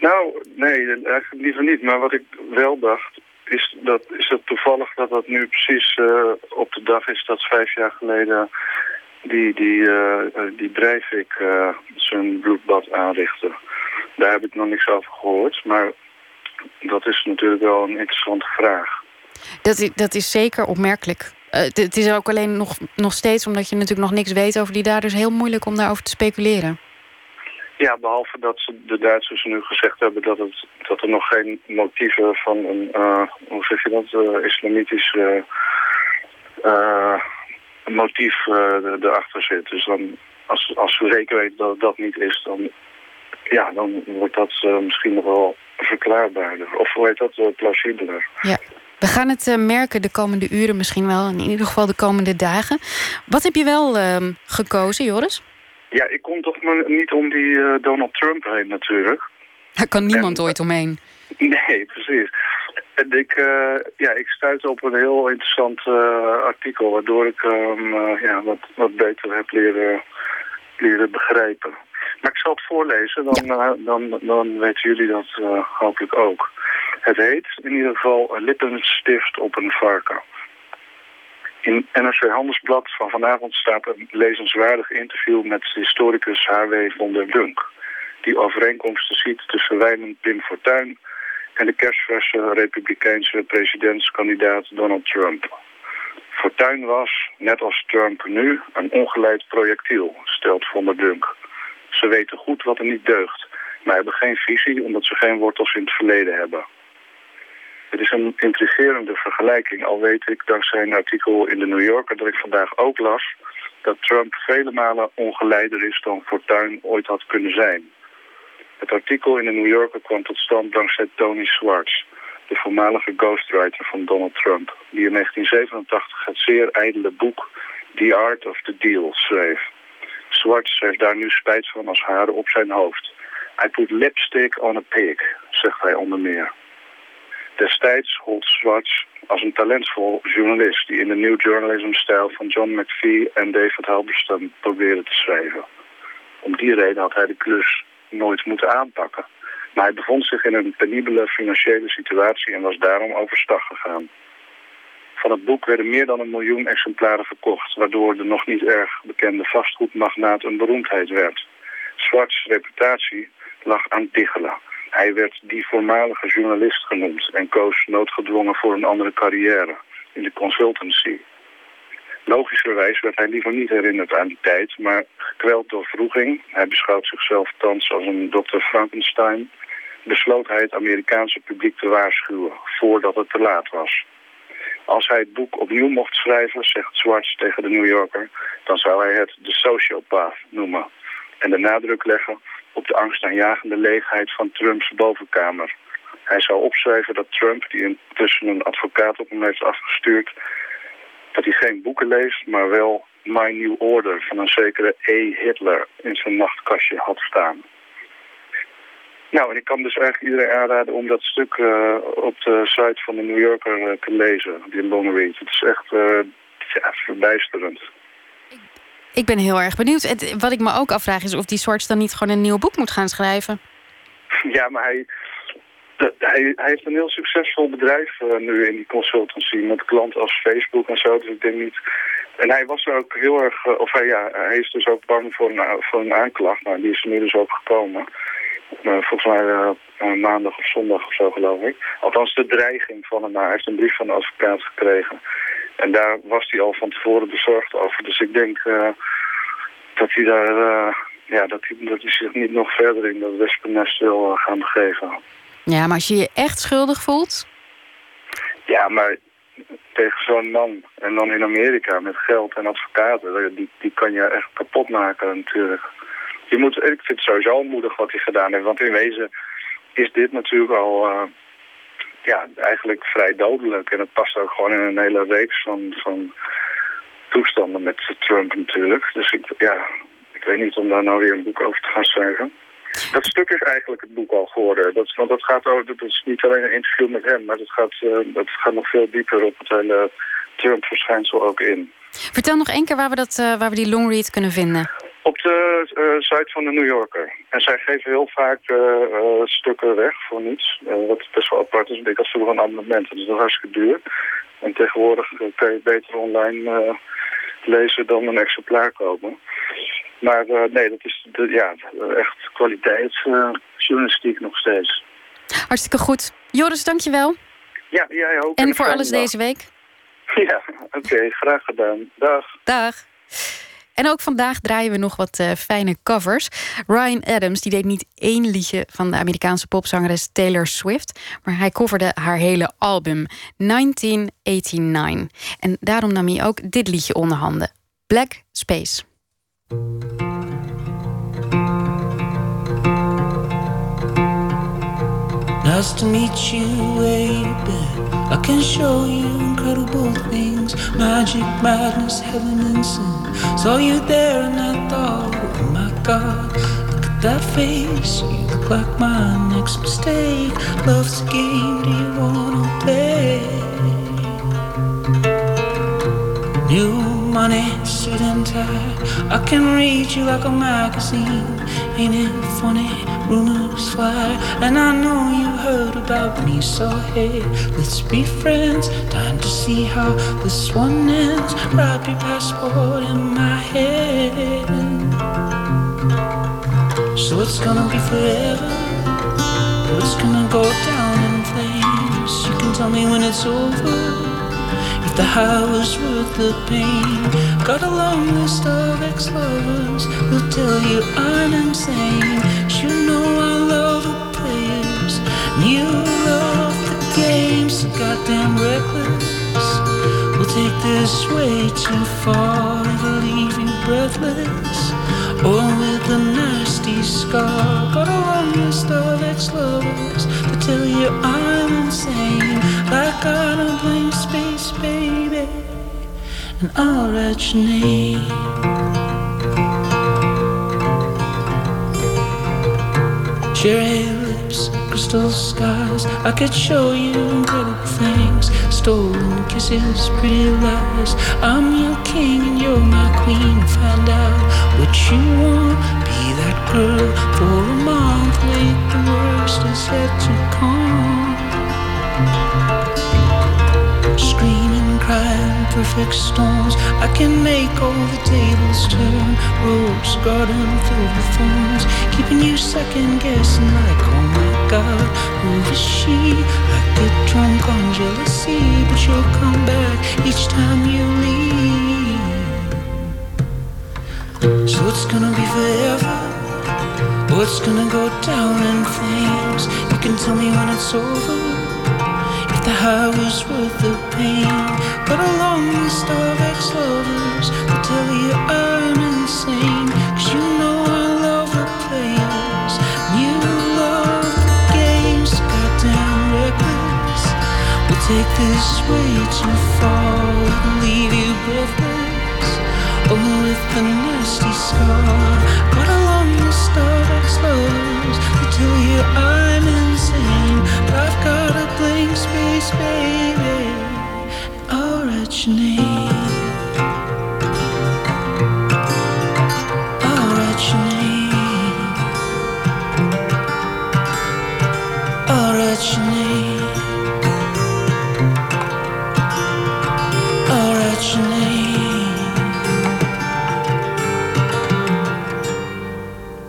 Nou, nee, eigenlijk liever niet. Maar wat ik wel dacht, is, dat, is het toevallig dat dat nu precies uh, op de dag is dat vijf jaar geleden die, die, uh, die Breivik uh, zijn bloedbad aanrichtte. Daar heb ik nog niks over gehoord, maar dat is natuurlijk wel een interessante vraag. Dat is, dat is zeker opmerkelijk. het is ook alleen nog, nog steeds, omdat je natuurlijk nog niks weet over die daders, heel moeilijk om daarover te speculeren. Ja, behalve dat ze, de Duitsers nu gezegd hebben dat, het, dat er nog geen motieven van een, uh, hoe zeg je dat, uh, islamitisch uh, motief erachter zit. Dus dan, als, als we zeker weten dat het dat niet is, dan, ja, dan wordt dat misschien nog wel verklaarbaarder. Of hoe heet dat, plausibeler. Ja. We gaan het merken de komende uren misschien wel, in ieder geval de komende dagen. Wat heb je wel ehm, gekozen, Joris? Ja, ik kom toch maar niet om die uh, Donald Trump heen natuurlijk. Daar kan niemand ooit omheen. Nee, precies. En ik, uh, ja, ik stuitte op een heel interessant uh, artikel... waardoor ik um, ja, wat, wat beter heb leren, leren begrijpen. Maar ik zal het voorlezen, dan, ja. dan, dan weten jullie dat hopelijk ook. Het heet in ieder geval Lippenstift op een varken. In NRC Handelsblad van vanavond staat een lezenswaardig interview met historicus H.W. von der Dunk. Die overeenkomsten ziet tussen wijnen Pim Fortuyn en de kerstverse republikeinse presidentskandidaat Donald Trump. Fortuyn was, net als Trump nu, een ongeleid projectiel, stelt von der Dunk. Ze weten goed wat er niet deugt, maar hebben geen visie omdat ze geen wortels in het verleden hebben. Het is een intrigerende vergelijking, al weet ik dankzij een artikel in de New Yorker dat ik vandaag ook las, dat Trump vele malen ongeleider is dan Fortuyn ooit had kunnen zijn. Het artikel in de New Yorker kwam tot stand dankzij Tony Schwartz, de voormalige ghostwriter van Donald Trump, die in 1987 het zeer ijdele boek The Art of the Deal schreef. Schwartz heeft daar nu spijt van als haren op zijn hoofd. I put lipstick on a pig, zegt hij onder meer. Destijds gold Schwartz als een talentvol journalist... die in de New Journalism-stijl van John McPhee en David Halberstam probeerde te schrijven. Om die reden had hij de klus nooit moeten aanpakken. Maar hij bevond zich in een penibele financiële situatie en was daarom overstag gegaan. Van het boek werden meer dan een miljoen exemplaren verkocht... waardoor de nog niet erg bekende vastgoedmagnaat een beroemdheid werd. Schwartz' reputatie lag aan Tichela hij werd die voormalige journalist genoemd en koos noodgedwongen voor een andere carrière in de consultancy. Logischerwijs werd hij liever niet herinnerd aan die tijd, maar gekweld door vroeging, hij beschouwt zichzelf thans als een Dr. Frankenstein, besloot hij het Amerikaanse publiek te waarschuwen voordat het te laat was. Als hij het boek opnieuw mocht schrijven, zegt Schwartz tegen de New Yorker, dan zou hij het de sociopath noemen en de nadruk leggen op de angstaanjagende leegheid van Trumps bovenkamer. Hij zou opschrijven dat Trump, die intussen een advocaat op hem heeft afgestuurd... dat hij geen boeken leest, maar wel My New Order van een zekere E. Hitler in zijn nachtkastje had staan. Nou, en ik kan dus eigenlijk iedereen aanraden om dat stuk uh, op de site van de New Yorker uh, te lezen, die long read. Het is echt uh, ja, verbijsterend. Ik ben heel erg benieuwd. Het, wat ik me ook afvraag is of die Swartz dan niet gewoon een nieuw boek moet gaan schrijven. Ja, maar hij, hij, heeft een heel succesvol bedrijf uh, nu in die consultancy met klanten als Facebook en zo. Dus ik denk niet... En hij was er ook heel erg... Uh, of hij, ja, hij is dus ook bang voor een, voor een aanklacht. Nou, die is nu dus ook gekomen. Uh, volgens mij maandag of zondag of zo, geloof ik. Althans, de dreiging van hem. Hij heeft een brief van de advocaat gekregen. En daar was hij al van tevoren bezorgd over. Dus ik denk dat hij daar... ja, dat hij, dat hij zich niet nog verder in dat wespennest wil gaan begeven. Ja, maar als je je echt schuldig voelt... Ja, maar tegen zo'n man en dan in Amerika met geld en advocaten... die, die kan je echt kapot maken natuurlijk. Je moet, ik vind het sowieso moedig wat hij gedaan heeft. Want in wezen is dit natuurlijk al... Uh, ja, eigenlijk vrij dodelijk. En het past ook gewoon in een hele reeks van, van toestanden met Trump natuurlijk. Dus ik, ja, ik weet niet om daar nou weer een boek over te gaan schrijven. Dat stuk is eigenlijk het boek al geworden. Dat, want dat gaat over, dat is niet alleen een interview met hem, maar dat gaat, uh, dat gaat nog veel dieper op het hele Trump-verschijnsel ook in. Vertel nog één keer waar we, dat, uh, waar we die longread kunnen vinden. Op de uh, site van de New Yorker. En zij geven heel vaak stukken weg voor niets. wat best wel apart is. Ik had vroeger een abonnement. Dat is nog hartstikke duur. En tegenwoordig kan je beter online lezen dan een exemplaar kopen. Maar nee, dat is de, ja, echt kwaliteitsjournalistiek nog steeds. Hartstikke goed. Joris, dankjewel. Ja, jij ook. En, en voor alles dag. deze week. Ja, oké. Okay, graag gedaan. Dag. Dag. En ook vandaag draaien we nog wat uh, fijne covers. Ryan Adams die deed niet één liedje van de Amerikaanse popzangeres Taylor Swift, maar hij coverde haar hele album 1989. En daarom nam hij ook dit liedje onder handen: Black Space. Nice to meet you, baby. I can show you incredible things magic, madness, heaven, and sin. Saw you there and I thought, oh my god, look at that face. You look like my next mistake. Love's a game, do you wanna play? New money, tie. I can read you like a magazine. Ain't it funny? Rumors fly, and I know you heard about me. So hey, let's be friends. Time to see how this one ends. Wrap your passport in my head. So it's gonna be forever. It's gonna go down in flames. You can tell me when it's over the high was worth the pain. Got a long list of ex-lovers who'll tell you I'm insane. You know I love the players, and you love the games. So goddamn reckless. We'll take this way too far, it'll leave you breathless. Or with a nasty scar. Got a long list of ex-lovers to tell you I'm insane. Like I don't blame space, baby. And I'll write your name. Cherry lips, crystal skies. I could show you incredible things. Stolen kisses, pretty lies. I'm your king and you're my queen. Find out what you want. Be that girl for a month. Wait, the worst is yet to come. Screaming, crying, perfect storms. I can make all the tables turn. Rose garden filled with thorns. Keeping you second guessing, like, oh my god, who is she? I get drunk on jealousy, but you'll come back each time you leave. So it's gonna be forever, What's gonna go down in flames. You can tell me when it's over, the high was worth the pain. Got a long list of ex-lovers that tell you I'm insane. Cause you know I love the players, you love the games. Goddamn reckless, we'll take this way too far, we'll leave you breathless. Oh, with a nasty scar Got a long list of ex-lovers They tell you I'm insane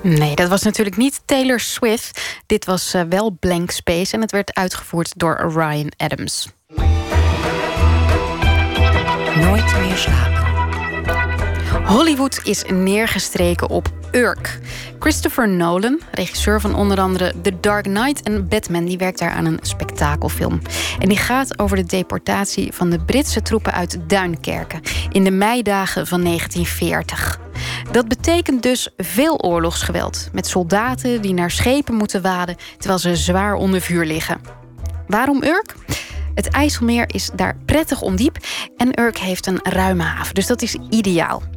Nee, dat was natuurlijk niet Taylor Swift. Dit was uh, wel Blank Space en het werd uitgevoerd door Ryan Adams. Nooit meer slapen. Hollywood is neergestreken op Urk. Christopher Nolan, regisseur van onder andere The Dark Knight en Batman, die werkt daar aan een spektakelfilm. En die gaat over de deportatie van de Britse troepen uit Duinkerken in de meidagen van 1940. Dat betekent dus veel oorlogsgeweld, met soldaten die naar schepen moeten waden terwijl ze zwaar onder vuur liggen. Waarom Urk? Het IJsselmeer is daar prettig ondiep en Urk heeft een ruime haven, dus dat is ideaal.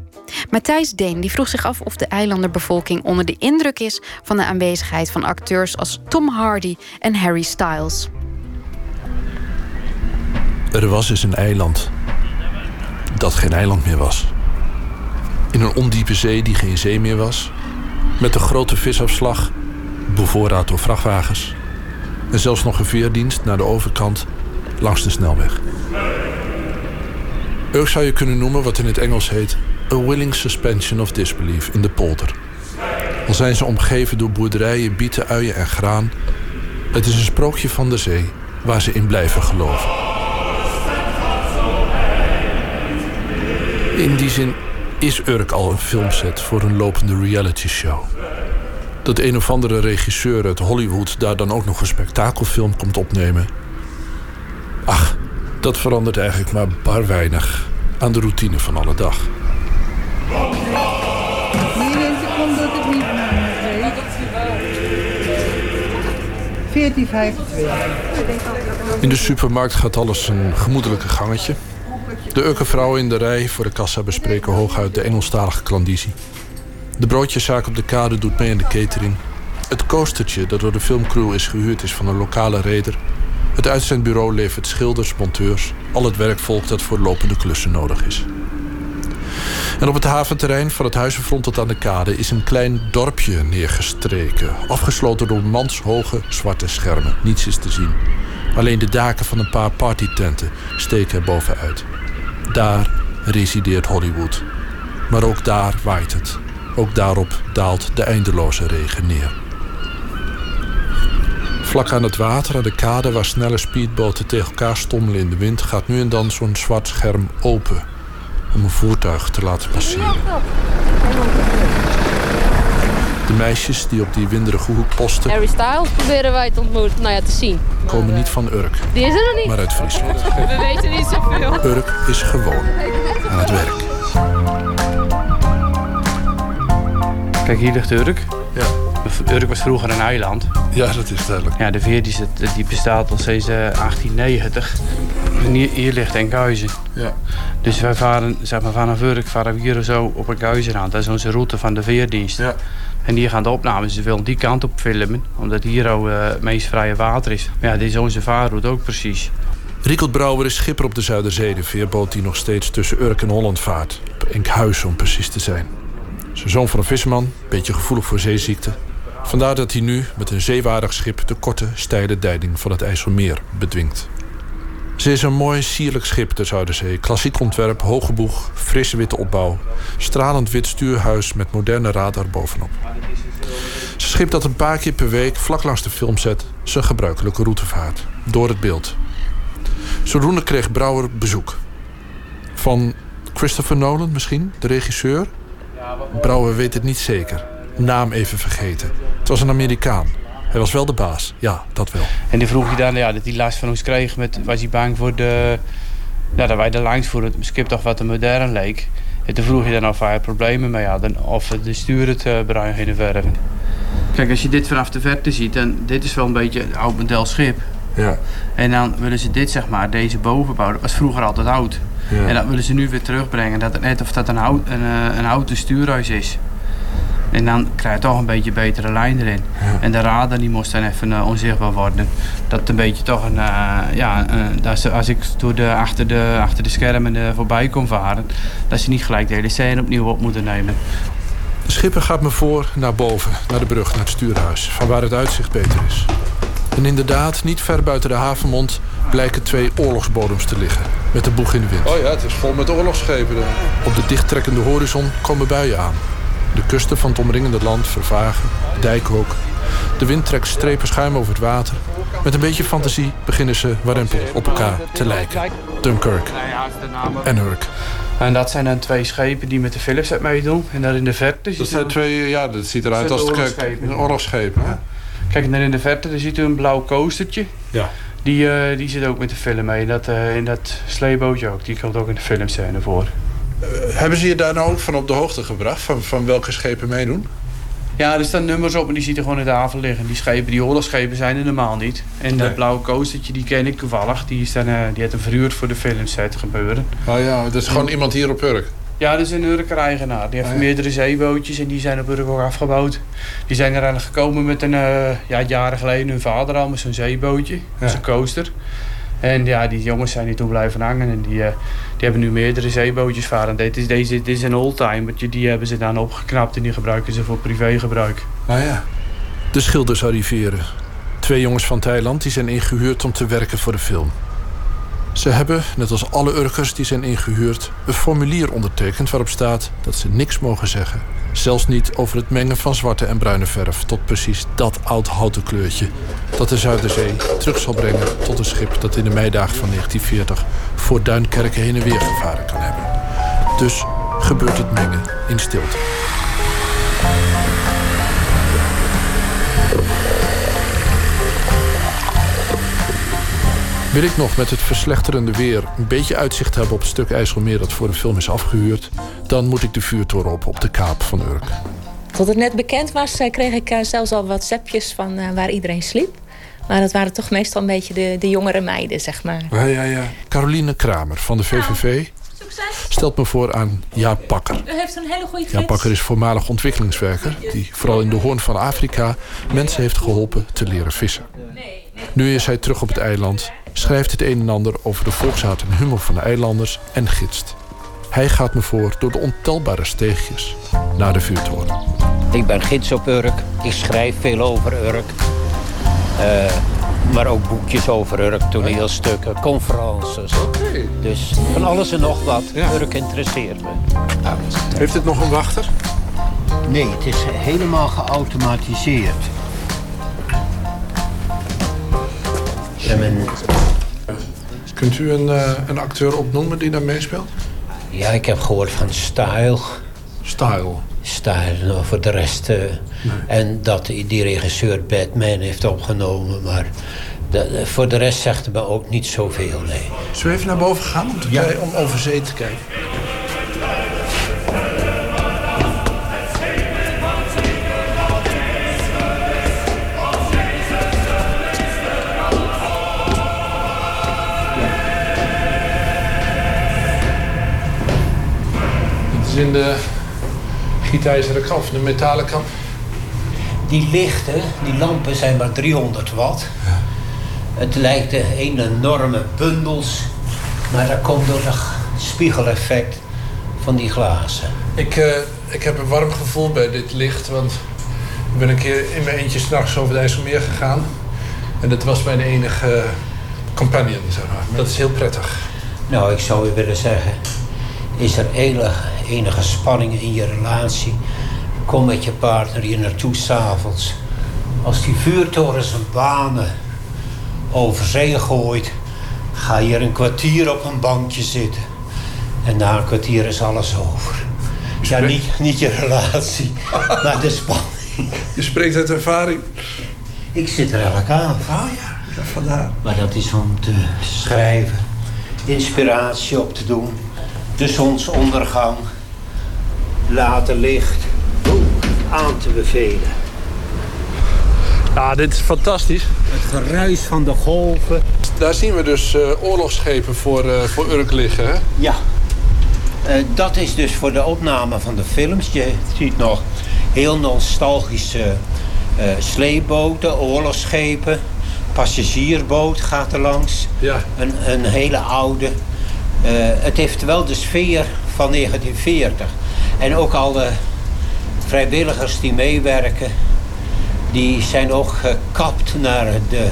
Matthijs Deen die vroeg zich af of de eilanderbevolking onder de indruk is van de aanwezigheid van acteurs als Tom Hardy en Harry Styles. Er was eens een eiland dat geen eiland meer was. In een ondiepe zee die geen zee meer was. Met een grote visafslag, bevoorraad door vrachtwagens. En zelfs nog een veerdienst naar de overkant langs de snelweg. Ook zou je kunnen noemen wat in het Engels heet A willing suspension of disbelief in de polder. Al zijn ze omgeven door boerderijen, bieten, uien en graan. Het is een sprookje van de zee waar ze in blijven geloven. In die zin is Urk al een filmset voor een lopende reality show. Dat een of andere regisseur uit Hollywood daar dan ook nog een spektakelfilm komt opnemen. Ach, dat verandert eigenlijk maar bar weinig aan de routine van alle dag. Komt dat ik niet naar me weet. 1425. In de supermarkt gaat alles een gemoedelijke gangetje. De ukkenvrouwen in de rij voor de kassa bespreken hooguit de Engelstalige klandizie. De broodjeszaak op de kade doet mee aan de catering. Het coastertje dat door de filmcrew is gehuurd is van een lokale reder. Het uitzendbureau levert schilders, monteurs, al het werkvolk dat voor lopende klussen nodig is. En op het haventerrein van het huizenfront tot aan de kade is een klein dorpje neergestreken. Afgesloten door manshoge zwarte schermen. Niets is te zien. Alleen de daken van een paar partytenten steken er bovenuit. Daar resideert Hollywood. Maar ook daar waait het. Ook daarop daalt de eindeloze regen neer. Vlak aan het water, aan de kade waar snelle speedboten tegen elkaar stommelen in de wind, gaat nu en dan zo'n zwart scherm open om een voertuig te laten passeren. De meisjes die op die winderige hoek posten... Harry Styles proberen wij te ontmoeten, nou ja, te zien. ...komen niet van Urk. Die is er nog niet. Maar uit Friesland. We weten niet zoveel. Urk is gewoon aan het werk. Kijk, hier ligt Urk. Urk was vroeger een eiland. Ja, dat is duidelijk. Ja, de veer die, die bestaat al sinds 1890. En hier, hier ligt Enkhuizen. Ja. Dus wij varen zeg maar, vanaf Urk varen we hier zo op Enkhuizen aan. Dat is onze route van de veerdienst. Ja. En hier gaan de opnames, ze willen die kant op filmen. Omdat hier ook uh, het meest vrije water is. Maar ja, dit is onze vaarroute ook precies. Riekelt Brouwer is schipper op de Zuiderzee. De veerboot die nog steeds tussen Urk en Holland vaart. Op Enkhuizen om precies te zijn. Zijn zoon van een visserman, beetje gevoelig voor zeeziekte. Vandaar dat hij nu met een zeewaardig schip de korte, steile deining van het IJsselmeer bedwingt. Ze is een mooi, sierlijk schip, de Zuiderzee. Klassiek ontwerp, hoge boeg, frisse witte opbouw. Stralend wit stuurhuis met moderne radar bovenop. Ze schip dat een paar keer per week vlak langs de filmset zijn gebruikelijke route vaart. Door het beeld. Zodoende kreeg Brouwer bezoek. Van Christopher Nolan misschien, de regisseur? Brouwer weet het niet zeker. Naam even vergeten. Het was een Amerikaan. Hij was wel de baas. Ja, dat wel. En die vroeg je dan, ja, dat hij last van ons kreeg. Met, was hij bang voor de... Ja, dat wij de langs voor het skip toch wat te modern leek. En toen vroeg je dan of hij problemen mee hadden. Of de stuur het uh, bruin gingen verven. Kijk, als je dit vanaf de verte ziet, dan dit is wel een beetje een oud model schip. Ja. En dan willen ze dit, zeg maar, deze bovenbouw, dat was vroeger altijd oud. Ja. En dat willen ze nu weer terugbrengen. Dat het net of dat een, hout, een, een houten stuurhuis is. En dan krijg je toch een beetje betere lijn erin. Ja. En de radar die moest dan even uh, onzichtbaar worden. Dat een beetje toch een... Uh, ja, uh, dat ze, als ik door de, achter, de, achter de schermen voorbij kon varen... dat ze niet gelijk de hele scène opnieuw op moeten nemen. De schipper gaat me voor naar boven, naar de brug, naar het stuurhuis. Van waar het uitzicht beter is. En inderdaad, niet ver buiten de havenmond blijken twee oorlogsbodems te liggen. Met de boeg in de wind. Oh ja, het is vol met oorlogsschepen. Op de dichttrekkende horizon komen buien aan. De kusten van het omringende land vervagen, de dijk ook. De wind trekt strepen schuim over het water. Met een beetje fantasie beginnen ze warempel op elkaar te lijken. Dunkirk en Urk. En dat zijn dan twee schepen die met de Philips uit meedoen. En daar in de verte... Dat zijn twee, ja, dat ziet eruit als zijn een oorlogsschepen. hè? Kijk, en daar in de verte daar ziet u een blauw coastertje. Ja. Die, eh, die zit ook met de film mee. Dat, eh, in dat sleebootje ook. Die komt ook in de filmscène voor. Hebben ze je daar nou ook van op de hoogte gebracht? Van, van welke schepen meedoen? Ja, er staan nummers op en die ziet er gewoon in de haven liggen. Die schepen, die oorlogsschepen zijn er normaal niet. En Nee. dat blauwe coastertje, die ken ik toevallig. Die, is dan, eh, die heeft een verhuurd voor de filmset gebeuren. Oh ja, dat is gewoon iemand hier op Urk. Ja, dat is een Urker-eigenaar. Die heeft Oh ja. meerdere zeebootjes en die zijn op Urk ook afgebouwd. Die zijn er eigenlijk gekomen met een, eh, ja, jaren geleden hun vader al met zo'n zeebootje. Ja. Zo'n coaster. En ja, die jongens zijn hier toen blijven hangen en die, eh, die hebben nu meerdere zeebootjes varen. Dit is, deze, dit is een oldtimertje, die hebben ze dan opgeknapt en die gebruiken ze voor privégebruik. Ah ja. De schilders arriveren. Twee jongens van Thailand die zijn ingehuurd om te werken voor de film. Ze hebben, net als alle Urkers die zijn ingehuurd, een formulier ondertekend waarop staat dat ze niks mogen zeggen. Zelfs niet over het mengen van zwarte en bruine verf tot precies dat oud houten kleurtje. Dat de Zuiderzee terug zal brengen tot een schip dat in de meidagen van 1940 voor Duinkerken heen en weer gevaren kan hebben. Dus gebeurt het mengen in stilte. Wil ik nog met het verslechterende weer een beetje uitzicht hebben op het stuk IJsselmeer dat voor de film is afgehuurd, dan moet ik de vuurtoren op op de kaap van Urk. Tot het net bekend was, eh, kreeg ik eh, zelfs al WhatsAppjes van eh, waar iedereen sliep. Maar dat waren toch meestal een beetje de, de jongere meiden, zeg maar. Ja, ja, ja. Caroline Kramer van de VVV stelt me voor aan Jaap Pakker. U heeft een hele goede Jaap Pakker is voormalig ontwikkelingswerker die vooral in de Hoorn van Afrika mensen heeft geholpen te leren vissen. Nu is hij terug op het eiland, schrijft het een en ander over de volkshaat en humor van de eilanders en gidst. Hij gaat me voor door de ontelbare steegjes naar de vuurtoren. Ik ben gids op Urk. Ik schrijf veel over Urk. Eh, maar ook boekjes over Urk, toneelstukken, conferences. Dus van alles en nog wat. Urk interesseert me. Heeft het nog een wachter? Nee, het is helemaal geautomatiseerd. Kunt u een, eh, een acteur opnoemen die daar meespeelt? ja, ik heb gehoord van Style. Style? Style, nou, voor de rest... eh, En dat die regisseur Batman heeft opgenomen, maar... de- voor de rest zegt het me ook niet zoveel, nee. Zullen we even naar boven gaan om, te om over zee te kijken? In de gietijzeren of de metalen kap. Die lichten, die lampen zijn maar 300 watt. Het lijkt een enorme bundels. Maar dat komt door het spiegeleffect van die glazen. Ik, eh, ik heb een warm gevoel bij dit licht, want ik ben een keer in mijn eentje s'nachts over het IJsselmeer gegaan. En dat was mijn enige companion, zeg maar. Dat is heel prettig. Nou, ik zou u willen zeggen... is er enige, enige spanning in je relatie... kom met je partner hier naartoe s'avonds. Als die vuurtoren zijn banen over zee gooit... ga je er een kwartier op een bankje zitten. En na een kwartier is alles over. Ja, niet, niet je relatie, maar de spanning. Je spreekt uit ervaring. Ik zit er elke avond. Oh ja, ja vandaar. Maar dat is om te schrijven, inspiratie op te doen, de zonsondergang, later licht aan te bevelen. Ja, dit is fantastisch. Het geruis van de golven. Daar zien we dus eh, oorlogsschepen voor, eh, voor Urk liggen, hè? Ja. Eh, dat is dus voor de opname van de films. Je ziet nog heel nostalgische eh sleepboten, oorlogsschepen. Passagiersboot gaat er langs. Ja. Een, een hele oude. Eh, het heeft wel de sfeer van 1940. En ook alle vrijwilligers die meewerken, die zijn ook gekapt naar de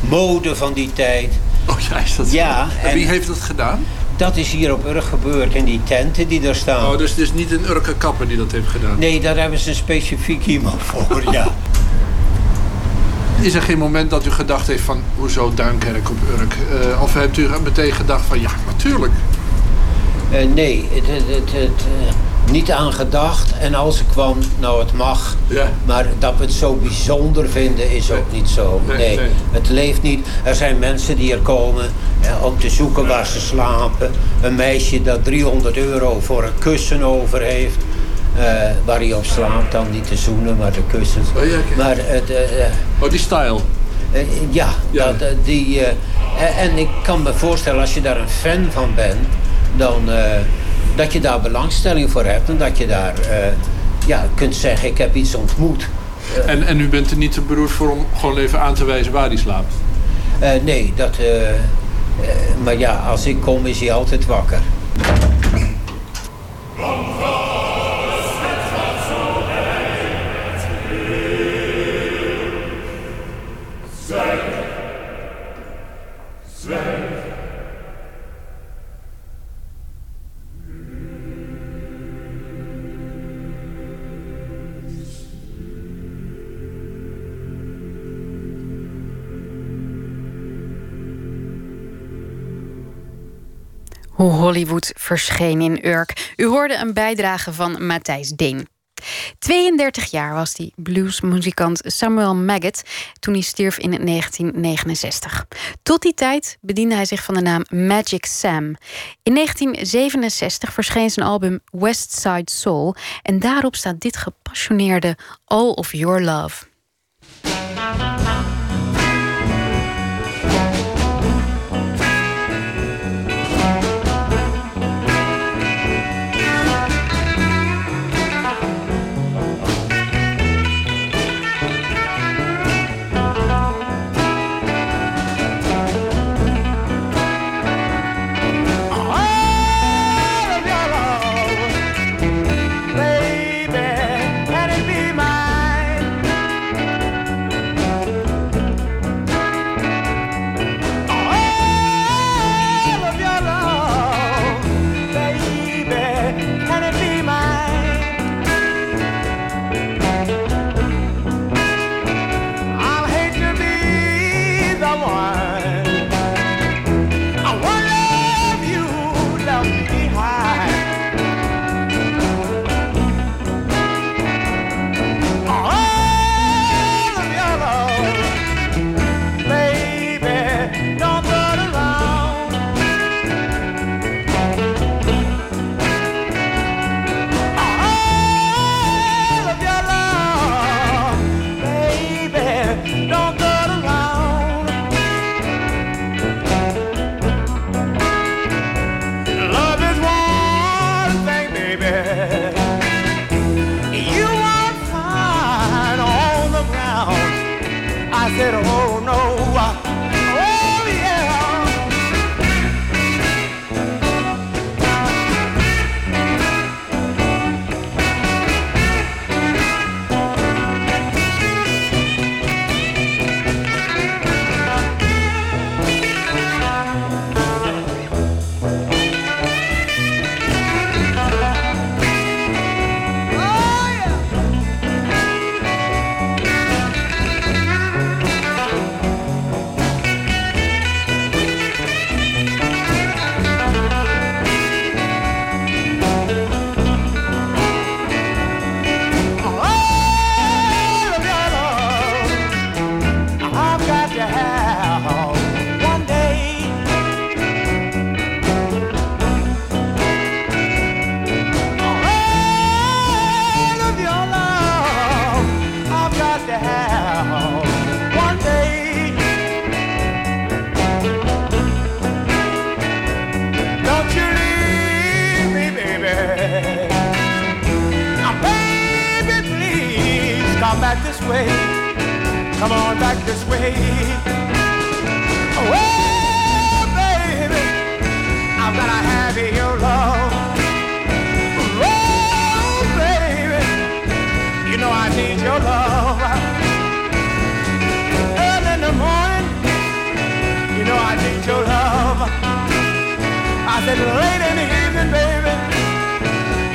mode van die tijd. Oh ja, is dat zo? Ja, En wie heeft dat gedaan? Dat is hier op Urk gebeurd in die tenten die daar staan. Oh, dus het is niet een Urker kapper die dat heeft gedaan? Nee, daar hebben ze een specifiek iemand voor, ja. Is er geen moment dat u gedacht heeft van... hoezo Duinkerk op Urk? Uh, of hebt u meteen gedacht van ja, natuurlijk? Uh, nee, het, het, het, het uh, niet aan gedacht. En als ik kwam, nou het mag. Ja. Maar dat we het zo bijzonder vinden is Nee. ook niet zo. Nee, Nee, nee. het leeft niet. Er zijn mensen die er komen om te zoeken waar ze slapen. Een meisje dat 300 euro voor een kussen over heeft. Eh, waar hij op slaapt, dan niet de zoenen, maar de kussens. Oh, ja. Maar het, eh, eh, Oh, die style. eh, ja, Ja. Dat, die, en ik kan me voorstellen als je daar een fan van bent, dan eh, dat je daar belangstelling voor hebt en dat je daar eh, ja, kunt zeggen: Ik heb iets ontmoet. En, en u bent er niet te beroerd voor om gewoon even aan te wijzen waar hij slaapt? Eh, nee, dat. maar ja, als ik kom, is hij altijd wakker. Hollywood verscheen in Urk. U hoorde een bijdrage van Matthijs Deen. 32 jaar was die bluesmuzikant Samuel Maggot toen hij stierf in 1969. Tot die tijd bediende hij zich van de naam Magic Sam. In 1967 verscheen zijn album West Side Soul en daarop staat dit gepassioneerde All of Your. Love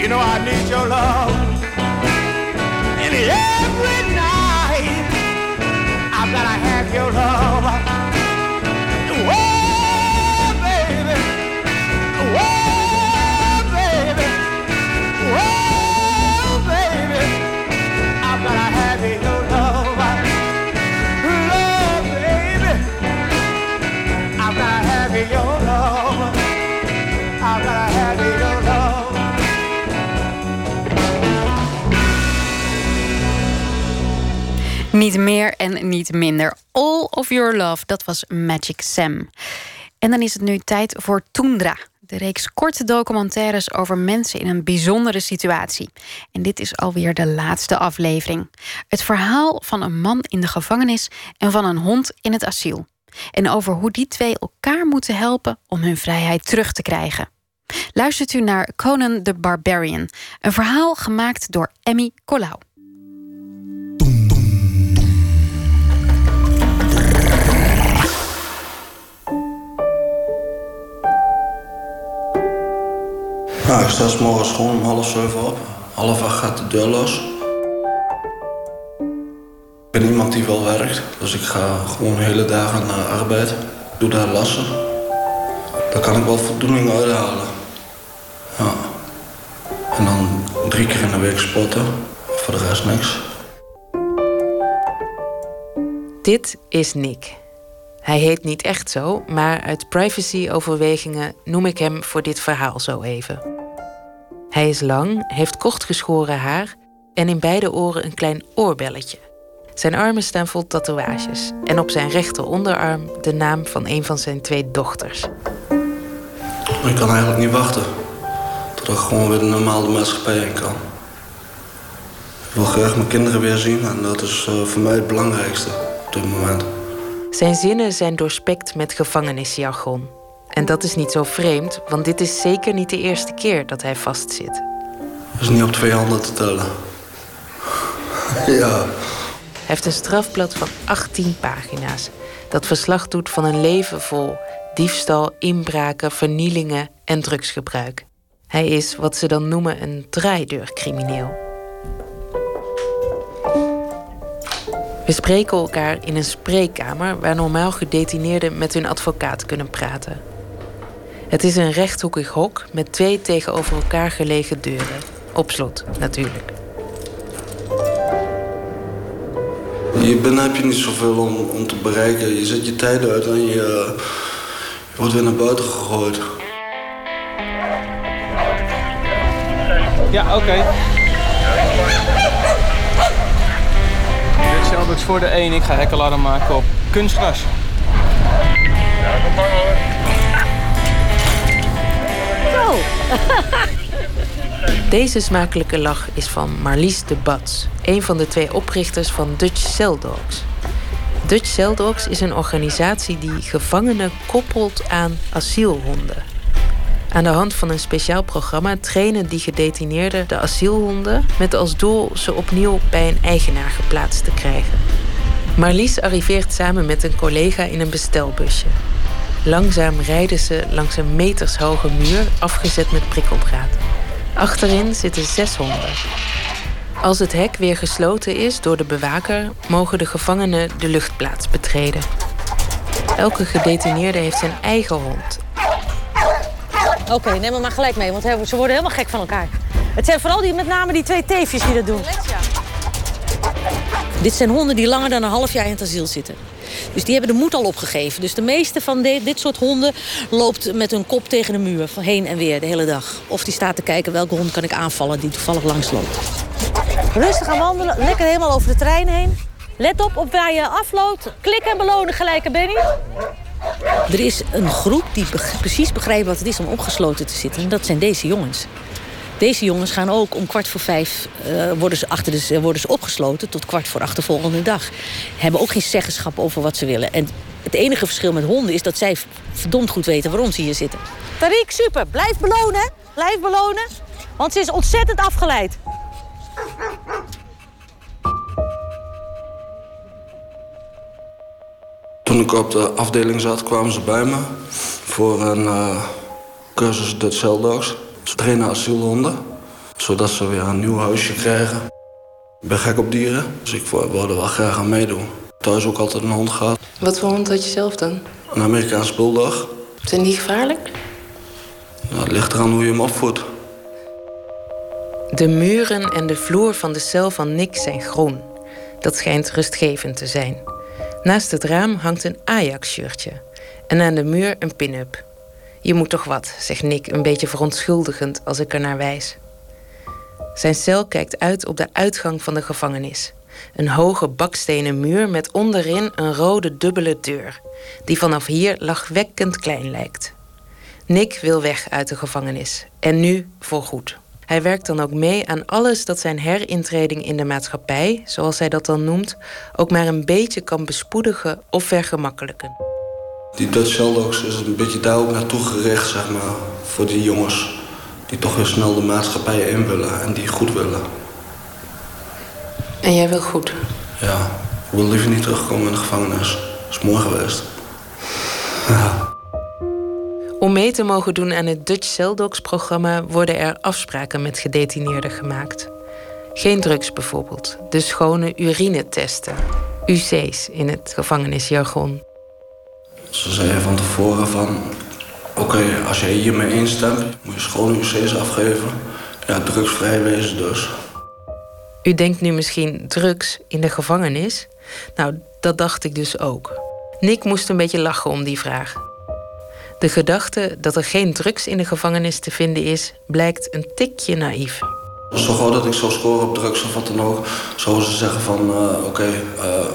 You know I need Niet meer en niet minder. All of Your Love, dat was Magic Sam. En dan is het nu tijd voor Tundra. De reeks korte documentaires over mensen in een bijzondere situatie. En dit is alweer de laatste aflevering. Het verhaal van een man in de gevangenis en van een hond in het asiel. En over hoe die twee elkaar moeten helpen om hun vrijheid terug te krijgen. Luistert u naar Conan the Barbarian, een verhaal gemaakt door Emmy Colau. Nou, ik sta 's morgens gewoon om half zeven op. Half acht gaat de deur los. Ik ben iemand die wel werkt, dus ik ga gewoon hele dagen naar arbeid. Ik doe daar lassen. Daar kan ik wel voldoening uithalen. Ja. En dan drie keer in de week sporten. Voor de rest niks. Dit is Nick. Hij heet niet echt zo, maar uit privacy-overwegingen noem ik hem voor dit verhaal zo even. Hij is lang, heeft kort geschoren haar en in beide oren een klein oorbelletje. Zijn armen staan vol tatoeages en op zijn rechter onderarm de naam van een van zijn twee dochters. Ik kan eigenlijk niet wachten. Tot ik gewoon weer de normale maatschappij in kan. Ik wil graag mijn kinderen weer zien en dat is eh, voor mij het belangrijkste op dit moment. Zijn zinnen zijn doorspekt met gevangenisjargon. En dat is niet zo vreemd, want dit is zeker niet de eerste keer dat hij vastzit. Dat is niet op twee handen te tellen. ja. Hij heeft een strafblad van 18 pagina's. Dat verslag doet van een leven vol diefstal, inbraken, vernielingen en drugsgebruik. Hij is wat ze dan noemen een draaideurcrimineel. We spreken elkaar in een spreekkamer waar normaal gedetineerden met hun advocaat kunnen praten. Het is een rechthoekig hok met twee tegenover elkaar gelegen deuren. Op slot, natuurlijk. Hier binnen heb je niet zoveel om, om te bereiken. Je zet je tijd uit en je, je wordt weer naar buiten gegooid. Ja, oké. Voor de 1. Ik ga hekkelarm maken op kunstgras. Zo! Deze smakelijke lach is van Marlies de Bats, een van de twee oprichters van Dutch Cell Dogs. Dutch Cell Dogs is een organisatie die gevangenen koppelt aan asielhonden. Aan de hand van een speciaal programma trainen die gedetineerden de asielhonden met als doel ze opnieuw bij een eigenaar geplaatst te krijgen. Marlies arriveert samen met een collega in een bestelbusje. Langzaam rijden ze langs een metershoge muur afgezet met prikkeldraad. Achterin zitten zes honden. Als het hek weer gesloten is door de bewaker, mogen de gevangenen de luchtplaats betreden. Elke gedetineerde heeft zijn eigen hond. Oké, neem hem maar gelijk mee, want ze worden helemaal gek van elkaar. Het zijn vooral die, met name die twee teefjes die dat doen. Dit zijn honden die langer dan een half jaar in het asiel zitten. Dus die hebben de moed al opgegeven. Dus de meeste van dit soort honden loopt met hun kop tegen de muur. Heen en weer de hele dag. Of die staat te kijken welke hond kan ik aanvallen die toevallig langs loopt. Rustig gaan wandelen, lekker helemaal over de trein heen. Let op op waar je afloopt. Klik en belonen gelijk, hè, Benny. Er is een groep die precies begrijpt wat het is om opgesloten te zitten. En dat zijn deze jongens. Deze jongens gaan ook om kwart voor vijf eh, worden, ze achter de, worden ze opgesloten tot kwart voor acht de volgende dag. Hebben ook geen zeggenschap over wat ze willen. En het enige verschil met honden is dat zij verdomd goed weten waarom ze hier zitten. Tariq, super. Blijf belonen. Blijf belonen. Want ze is ontzettend afgeleid. Ik op de afdeling zat, kwamen ze bij me voor een eh, cursus Dutch Cell Dogs. Ze trainen asielhonden. Zodat ze weer een nieuw huisje krijgen. Ik ben gek op dieren, dus ik wou er wel graag aan meedoen. Thuis ook altijd een hond gehad. Wat voor hond had je zelf dan? Een Amerikaans bulldog. Zijn die gevaarlijk? Nou, het ligt eraan hoe je hem opvoedt. De muren en de vloer van de cel van Nick zijn groen. Dat schijnt rustgevend te zijn. Naast het raam hangt een Ajax-shirtje. En aan de muur een pin-up. Je moet toch wat, zegt Nick een beetje verontschuldigend als ik er naar wijs. Zijn cel kijkt uit op de uitgang van de gevangenis. Een hoge bakstenen muur met onderin een rode dubbele deur, die vanaf hier lachwekkend klein lijkt. Nick wil weg uit de gevangenis. En nu voorgoed. Hij werkt dan ook mee aan alles dat zijn herintreding in de maatschappij, zoals hij dat dan noemt, ook maar een beetje kan bespoedigen of vergemakkelijken. Die Dutch is een beetje daar ook naartoe gericht, zeg maar, voor die jongens. Die toch weer snel de maatschappij in willen en die goed willen. En jij wil goed? Ja, ik wil liever niet terugkomen in de gevangenis. Dat is mooi geweest. Ja. Om mee te mogen doen aan het Dutch Cell Dogs programma worden er afspraken met gedetineerden gemaakt. Geen drugs bijvoorbeeld, de schone urinetesten, UC's in het gevangenisjargon. Ze zeiden van tevoren van... Oké, als jij hiermee instemt, moet je schone UC's afgeven. Ja, drugsvrij wezen dus. U denkt nu misschien drugs in de gevangenis? Nou, dat dacht ik dus ook. Nick moest een beetje lachen om die vraag. De gedachte dat er geen drugs in de gevangenis te vinden is, blijkt een tikje naïef. Zo gauw dat ik zou scoren op drugs of wat dan ook, zouden ze zeggen van uh, oké, uh,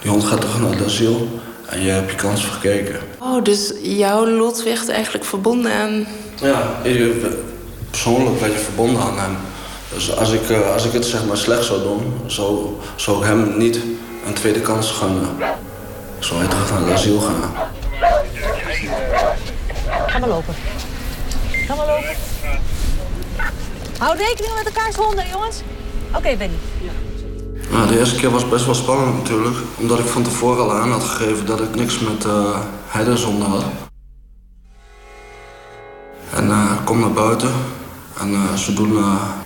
die hond gaat terug naar het asiel en jij hebt je kans verkeken. Oh, dus jouw lot werd eigenlijk verbonden aan. Ja, persoonlijk werd je verbonden aan hem. Dus als ik, uh, als ik het zeg maar slecht zou doen, zou, zou ik hem niet een tweede kans gunnen. Zou hij terug naar het asiel gaan. Ga maar lopen. Ga maar lopen. Hou rekening met elkaars honden, jongens. Oké, Benny. Ja, de eerste keer was best wel spannend natuurlijk. Omdat ik van tevoren al aan had gegeven dat ik niks met uh, had. En uh, ik kom naar buiten. En uh, ze doen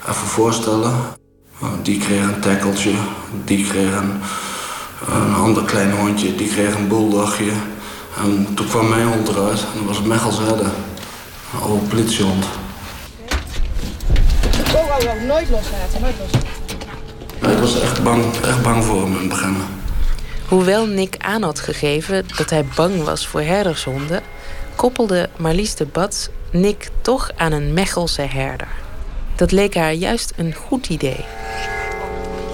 even voorstellen. die kreeg een tackeltje. Die kreeg een, een ander klein hondje. Die kreeg een bulldogje. En toen kwam mijn hond eruit. En dat was het Mechels redden. Een oude politiehond. Oh, oh, oh, nooit loslaten, nooit loslaten. Ik was echt bang, echt bang voor hem in het begin. Hoewel Nick aan had gegeven dat hij bang was voor herdershonden, koppelde Marlies de Bats Nick toch aan een Mechelse herder. Dat leek haar juist een goed idee.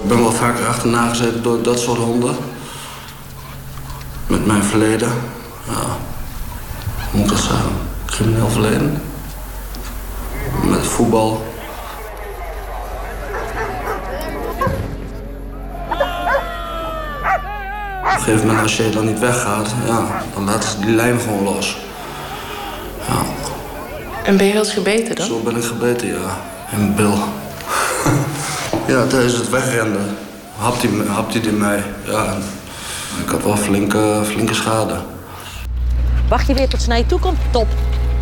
Ik ben wel vaker achterna gezeten door dat soort honden. Met mijn verleden. Ja, hoe moet ik dat zeggen? Crimineel verleden. Met voetbal. Op een gegeven moment, als je dan niet weggaat, ja, dan laten ze die lijn gewoon los. Ja. En ben je wel eens gebeten dan? Zo ben ik gebeten, ja. In mijn bil. ja, tijdens het wegrennen hapt hij, hapt hij in mij. Ja, ik had wel flinke, flinke schade. Wacht je weer tot ze naar je toe komt? Top.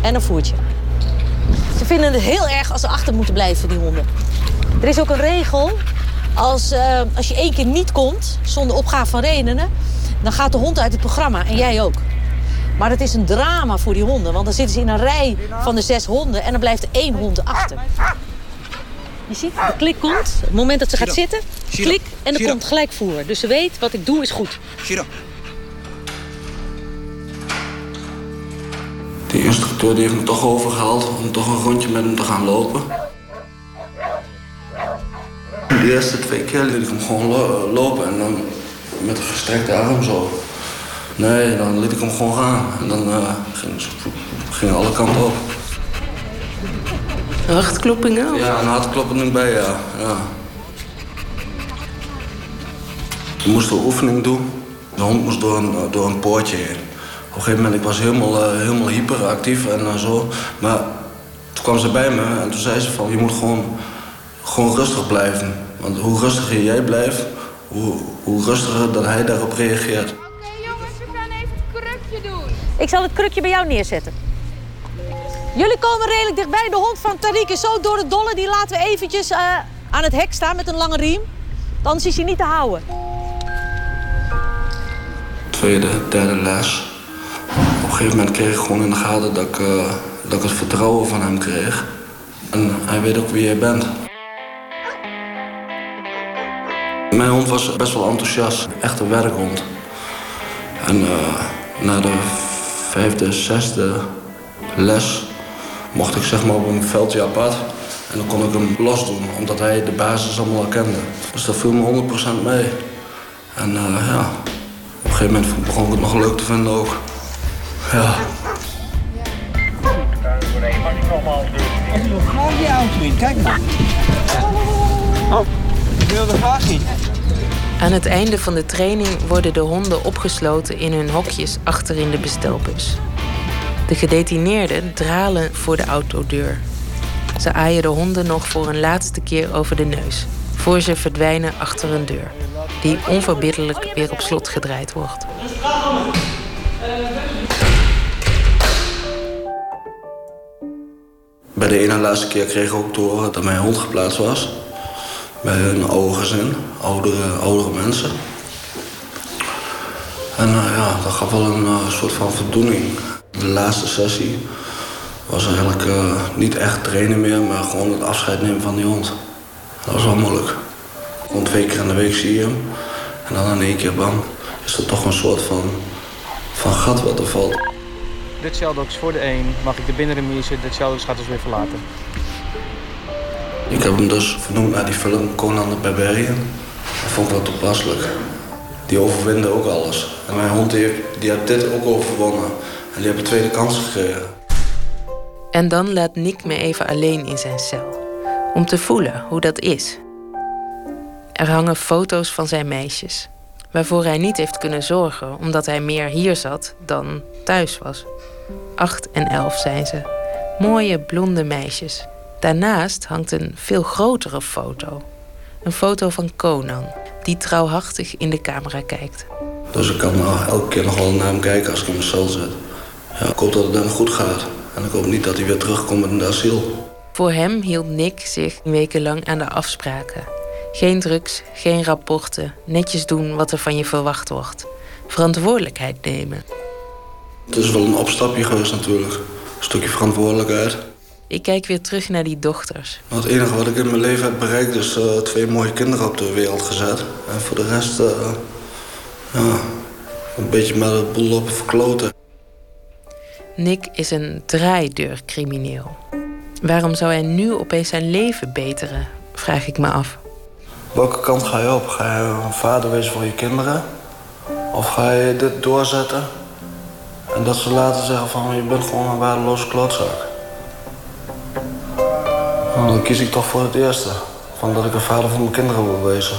En een voertje. Ze vinden het heel erg als ze achter moeten blijven, die honden. Er is ook een regel. Als, uh, als je één keer niet komt, zonder opgave van redenen... dan gaat de hond uit het programma en jij ook. Maar het is een drama voor die honden. Want dan zitten ze in een rij van de zes honden... en dan blijft er één hond achter. Je ziet, de klik komt. Het moment dat ze gaat zitten, klik en er komt gelijk voer. Dus ze weet, wat ik doe is goed. Die instructeur die heeft me toch overgehaald om toch een rondje met hem te gaan lopen. De eerste twee keer liet ik hem gewoon lo lopen en dan met een gestrekte arm zo. Nee, dan liet ik hem gewoon gaan. En dan uh, ging, ging alle kanten op. Hartkloppingen? Ja, een hartklopping bij, ja. ja. We moesten een oefening doen. De hond moest door een, door een poortje heen. Op een gegeven moment ik was helemaal, uh, helemaal hyperactief en uh, zo. Maar toen kwam ze bij me en toen zei ze van... je moet gewoon, gewoon rustig blijven. Want hoe rustiger jij blijft, hoe, hoe rustiger dat hij daarop reageert. Ik zal het krukje bij jou neerzetten. Jullie komen redelijk dichtbij. De hond van Tariq is zo door de dolle. Die laten we eventjes uh, aan het hek staan met een lange riem. Anders is hij niet te houden. Tweede, derde les. Gegeven moment kreeg ik gewoon in de gaten dat ik, uh, dat ik het vertrouwen van hem kreeg. En hij weet ook wie jij bent. Mijn hond was best wel enthousiast. Echt een werkhond. En uh, na de vijfde, zesde les mocht ik zeg maar op een veldje apart. En dan kon ik hem los doen, omdat hij de basis allemaal kende. Dus dat viel me 100% mee. En uh, ja, op een gegeven moment begon ik het nog leuk te vinden ook. Ja. Wil graag die auto kijk maar. Oh, ik wil graag in. Aan het einde van de training worden de honden opgesloten in hun hokjes achter in de bestelbus. De gedetineerden dralen voor de autodeur. Ze aaien de honden nog voor een laatste keer over de neus, voor ze verdwijnen achter een deur, die onverbiddelijk weer op slot gedraaid wordt. Bij de ene laatste keer kreeg ik ook te horen dat mijn hond geplaatst was. Bij een oude gezin, oudere, oudere mensen. En uh, ja, dat gaf wel een uh, soort van voldoening. De laatste sessie was eigenlijk uh, niet echt trainen meer, maar gewoon het afscheid nemen van die hond. Dat was wel moeilijk. Gewoon twee keer in de week zie je hem. En dan in één keer bam, is er toch een soort van, van gat wat er valt. Dit Sheldogs voor de 1 mag ik de binnenremise. Dit Sheldogs gaat ons weer verlaten. Ik heb hem dus vernoemd naar die film Conan de Barbarian. Dat vond ik wel toepasselijk. Die overwinde ook alles. En mijn hond die heeft, die heeft dit ook overwonnen. En die heeft een tweede kans gekregen. En dan laat Nick me even alleen in zijn cel. Om te voelen hoe dat is. Er hangen foto's van zijn meisjes. Waarvoor hij niet heeft kunnen zorgen, omdat hij meer hier zat dan thuis was. Acht en elf zijn ze. Mooie blonde meisjes. Daarnaast hangt een veel grotere foto. Een foto van Conan, die trouwhartig in de camera kijkt. Dus ik kan nou elke keer nog wel naar hem kijken als ik in mijn cel zit. Ja, ik hoop dat het hem goed gaat. En ik hoop niet dat hij weer terugkomt met een asiel. Voor hem hield Nick zich wekenlang aan de afspraken. Geen drugs, geen rapporten, netjes doen wat er van je verwacht wordt. Verantwoordelijkheid nemen. Het is wel een opstapje geweest natuurlijk. Een stukje verantwoordelijkheid. Ik kijk weer terug naar die dochters. Het enige wat ik in mijn leven heb bereikt is uh, twee mooie kinderen op de wereld gezet. En voor de rest, uh, ja, een beetje met de boel op verkloten. Nick is een draaideurcrimineel. Waarom zou hij nu opeens zijn leven beteren, vraag ik me af. Welke kant ga je op? Ga je een vader wezen voor je kinderen? Of ga je dit doorzetten? En dat ze laten zeggen van je bent gewoon een waardeloze klootzak. Nou, dan kies ik toch voor het eerste. Van dat ik een vader voor mijn kinderen wil wezen.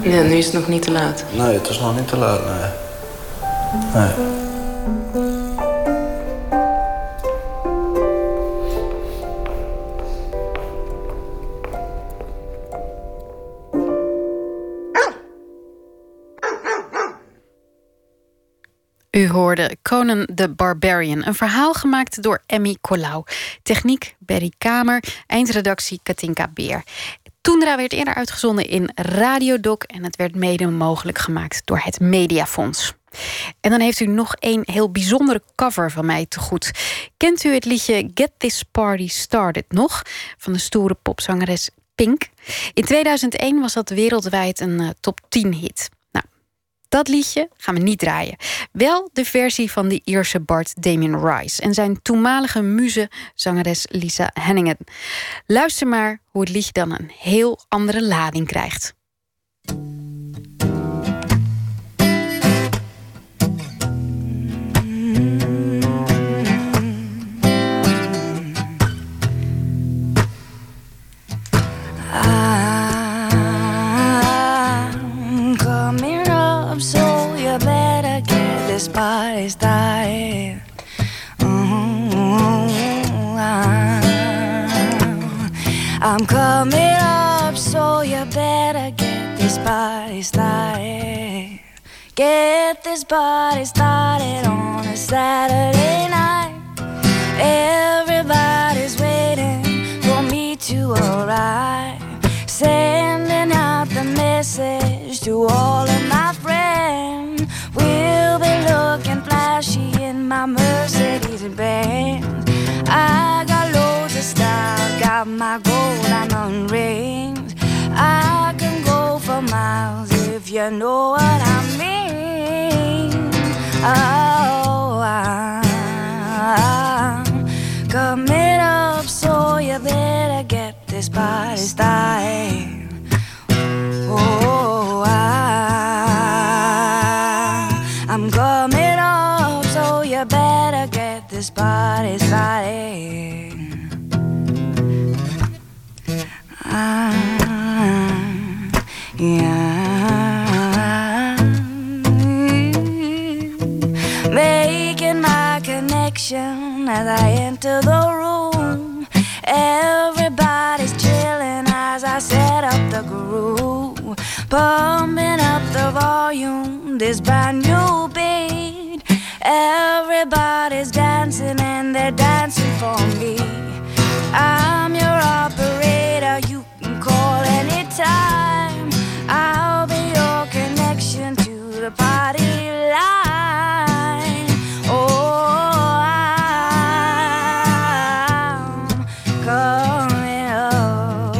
Ja, nu is het nog niet te laat. Nee, het is nog niet te laat, nee. Nee. U hoorde Conan the Barbarian, een verhaal gemaakt door Emmy Colau. Techniek Berry Kamer, eindredactie Katinka Beer. Toendra werd eerder uitgezonden in Radiodoc en het werd mede mogelijk gemaakt door het Mediafonds. En dan heeft u nog een heel bijzondere cover van mij te goed. Kent u het liedje Get This Party Started nog? Van de stoere popzangeres Pink. In 2001 was dat wereldwijd een uh, top 10 hit. Dat liedje gaan we niet draaien. Wel de versie van de Ierse Bart Damien Rice en zijn toenmalige muze zangeres Lisa Henningen. Luister maar hoe het liedje dan een heel andere lading krijgt. Party started. Mm-hmm. I'm coming up, so you better get this party started. Get this party started on a Saturday night. Everybody's waiting for me to arrive. Sending out the message to all of my flashy in my Mercedes Benz. I got loads of style, got my gold diamond rings. I can go for miles if you know what I mean. Oh, I'm coming up, so you better get this party started. Making my connection as I enter the room. Everybody's chilling as I set up the groove. Pumping up the volume, this brand new beat. Everybody's dancing and they're dancing for me. I'm your operator, you can call anytime. I'll be your connection to the party line. Oh, I'm coming up.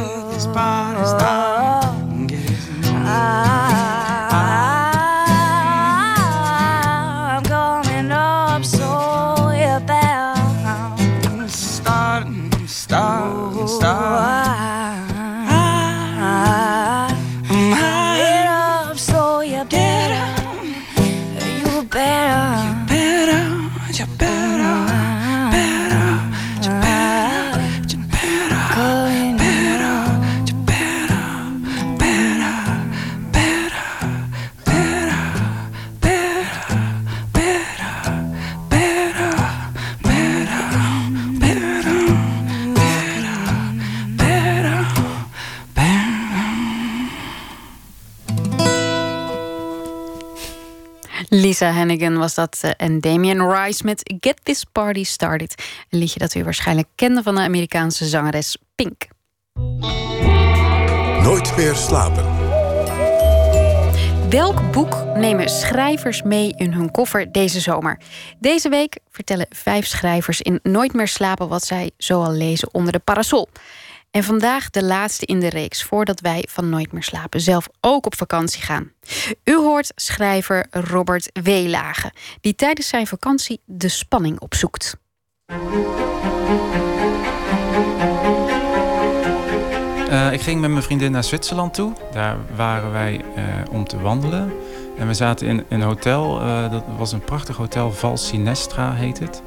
Hannigan was dat eh, en Damien Rice met Get This Party Started. Een liedje dat u waarschijnlijk kende van de Amerikaanse zangeres Pink. Nooit meer slapen. Welk boek nemen schrijvers mee in hun koffer deze zomer? Deze week vertellen vijf schrijvers in Nooit meer slapen wat zij zoal lezen onder de parasol. En vandaag de laatste in de reeks voordat wij van Nooit meer slapen zelf ook op vakantie gaan. U hoort schrijver Robert Weelage, die tijdens zijn vakantie de spanning opzoekt. Eh, ik ging met mijn vriendin naar Zwitserland toe. Daar waren wij eh, om te wandelen. En we zaten in een hotel. eh, dat was een prachtig hotel. Val Sinestra heet het.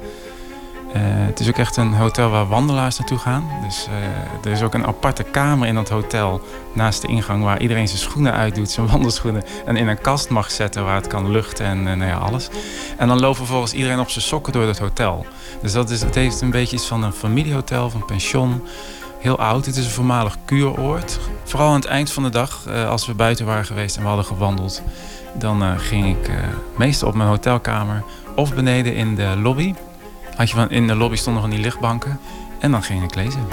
Eh, het is ook echt een hotel waar wandelaars naartoe gaan. Dus eh, er is ook een aparte kamer in dat hotel naast de ingang waar iedereen zijn schoenen uitdoet, zijn wandelschoenen, en in een kast mag zetten waar het kan luchten en eh, nou ja, alles. En dan loopt vervolgens iedereen op zijn sokken door het hotel. Dus dat is, het heeft een beetje iets van een familiehotel, van pension. Heel oud. Het is een voormalig kuuroord. Vooral aan het eind van de dag, als we buiten waren geweest en we hadden gewandeld, dan ging ik meestal op mijn hotelkamer of beneden in de lobby. Had je van, in de lobby stonden van die lichtbanken. En dan ging ik lezen.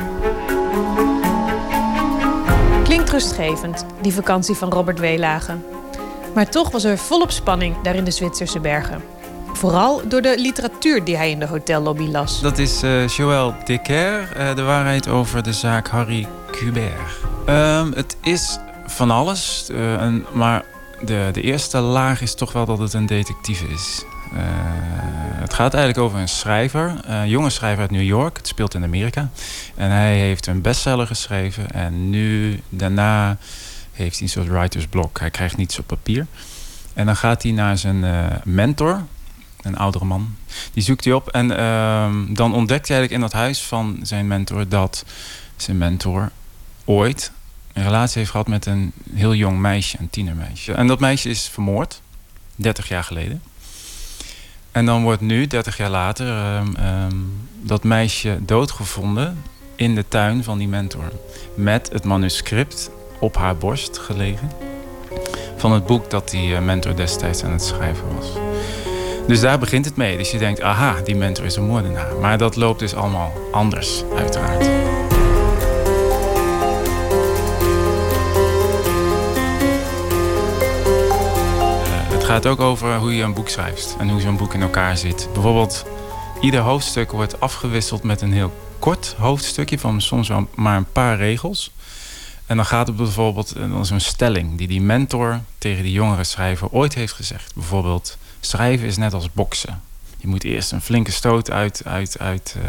Klinkt rustgevend, die vakantie van Robert Weelage. Maar toch was er volop spanning daar in de Zwitserse bergen. Vooral door de literatuur die hij in de hotellobby las. Dat is eh Joël Decker, eh, de waarheid over de zaak Harry Kubert. Ehm, het is van alles, eh, een, maar de, de eerste laag is toch wel dat het een detectief is. Eh, het gaat eigenlijk over een schrijver, een jonge schrijver uit New York. Het speelt in Amerika. En hij heeft een bestseller geschreven. En nu, daarna, heeft hij een soort writersblok. Hij krijgt niets op papier. En dan gaat hij naar zijn eh, mentor, een oudere man. Die zoekt hij op. En ehm, dan ontdekt hij eigenlijk in dat huis van zijn mentor dat zijn mentor ooit een relatie heeft gehad met een heel jong meisje, een tienermeisje. En dat meisje is vermoord, 30 jaar geleden. En dan wordt nu, 30 jaar later, ehm, ehm, dat meisje doodgevonden in de tuin van die mentor. Met het manuscript op haar borst gelegen. Van het boek dat die eh, mentor destijds aan het schrijven was. Dus daar begint het mee. Dus je denkt, aha, die mentor is een moordenaar. Maar dat loopt dus allemaal anders, uiteraard. Gaat ook over hoe je een boek schrijft en hoe zo'n boek in elkaar zit. Bijvoorbeeld, ieder hoofdstuk wordt afgewisseld met een heel kort hoofdstukje van soms wel maar een paar regels. En dan gaat het bijvoorbeeld, is een stelling die die mentor tegen die jongere schrijver ooit heeft gezegd. Bijvoorbeeld, schrijven is net als boksen. Je moet eerst een flinke stoot uit, uit, uit, uh,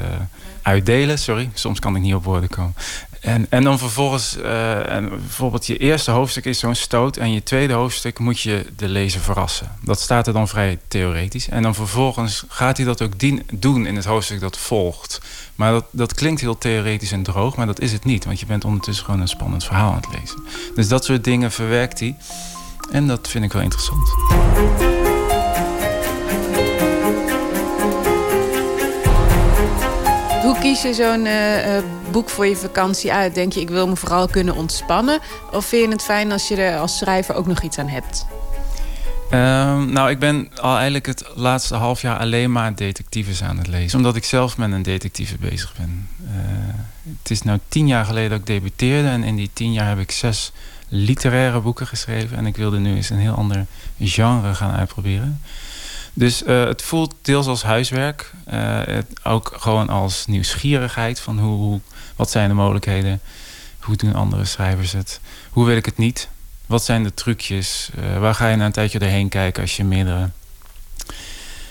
uitdelen. Sorry, soms kan ik niet op woorden komen. En, en dan vervolgens, uh, en bijvoorbeeld je eerste hoofdstuk is zo'n stoot... en je tweede hoofdstuk moet je de lezer verrassen. Dat staat er dan vrij theoretisch. En dan vervolgens gaat hij dat ook doen in het hoofdstuk dat volgt. Maar dat, dat klinkt heel theoretisch en droog, maar dat is het niet. Want je bent ondertussen gewoon een spannend verhaal aan het lezen. Dus dat soort dingen verwerkt hij. En dat vind ik wel interessant. Kies je zo'n uh, boek voor je vakantie uit? Denk je, ik wil me vooral kunnen ontspannen? Of vind je het fijn als je er als schrijver ook nog iets aan hebt? Um, nou, ik ben al eigenlijk het laatste half jaar alleen maar detectives aan het lezen. Omdat ik zelf met een detective bezig ben. Uh, het is nu tien jaar geleden dat ik debuteerde. En in die tien jaar heb ik zes literaire boeken geschreven. En ik wilde nu eens een heel ander genre gaan uitproberen. Dus uh, het voelt deels als huiswerk. Uh, het ook gewoon als nieuwsgierigheid. Van hoe, hoe, wat zijn de mogelijkheden? Hoe doen andere schrijvers het? Hoe wil ik het niet? Wat zijn de trucjes? Uh, waar ga je na een tijdje doorheen kijken als je meerdere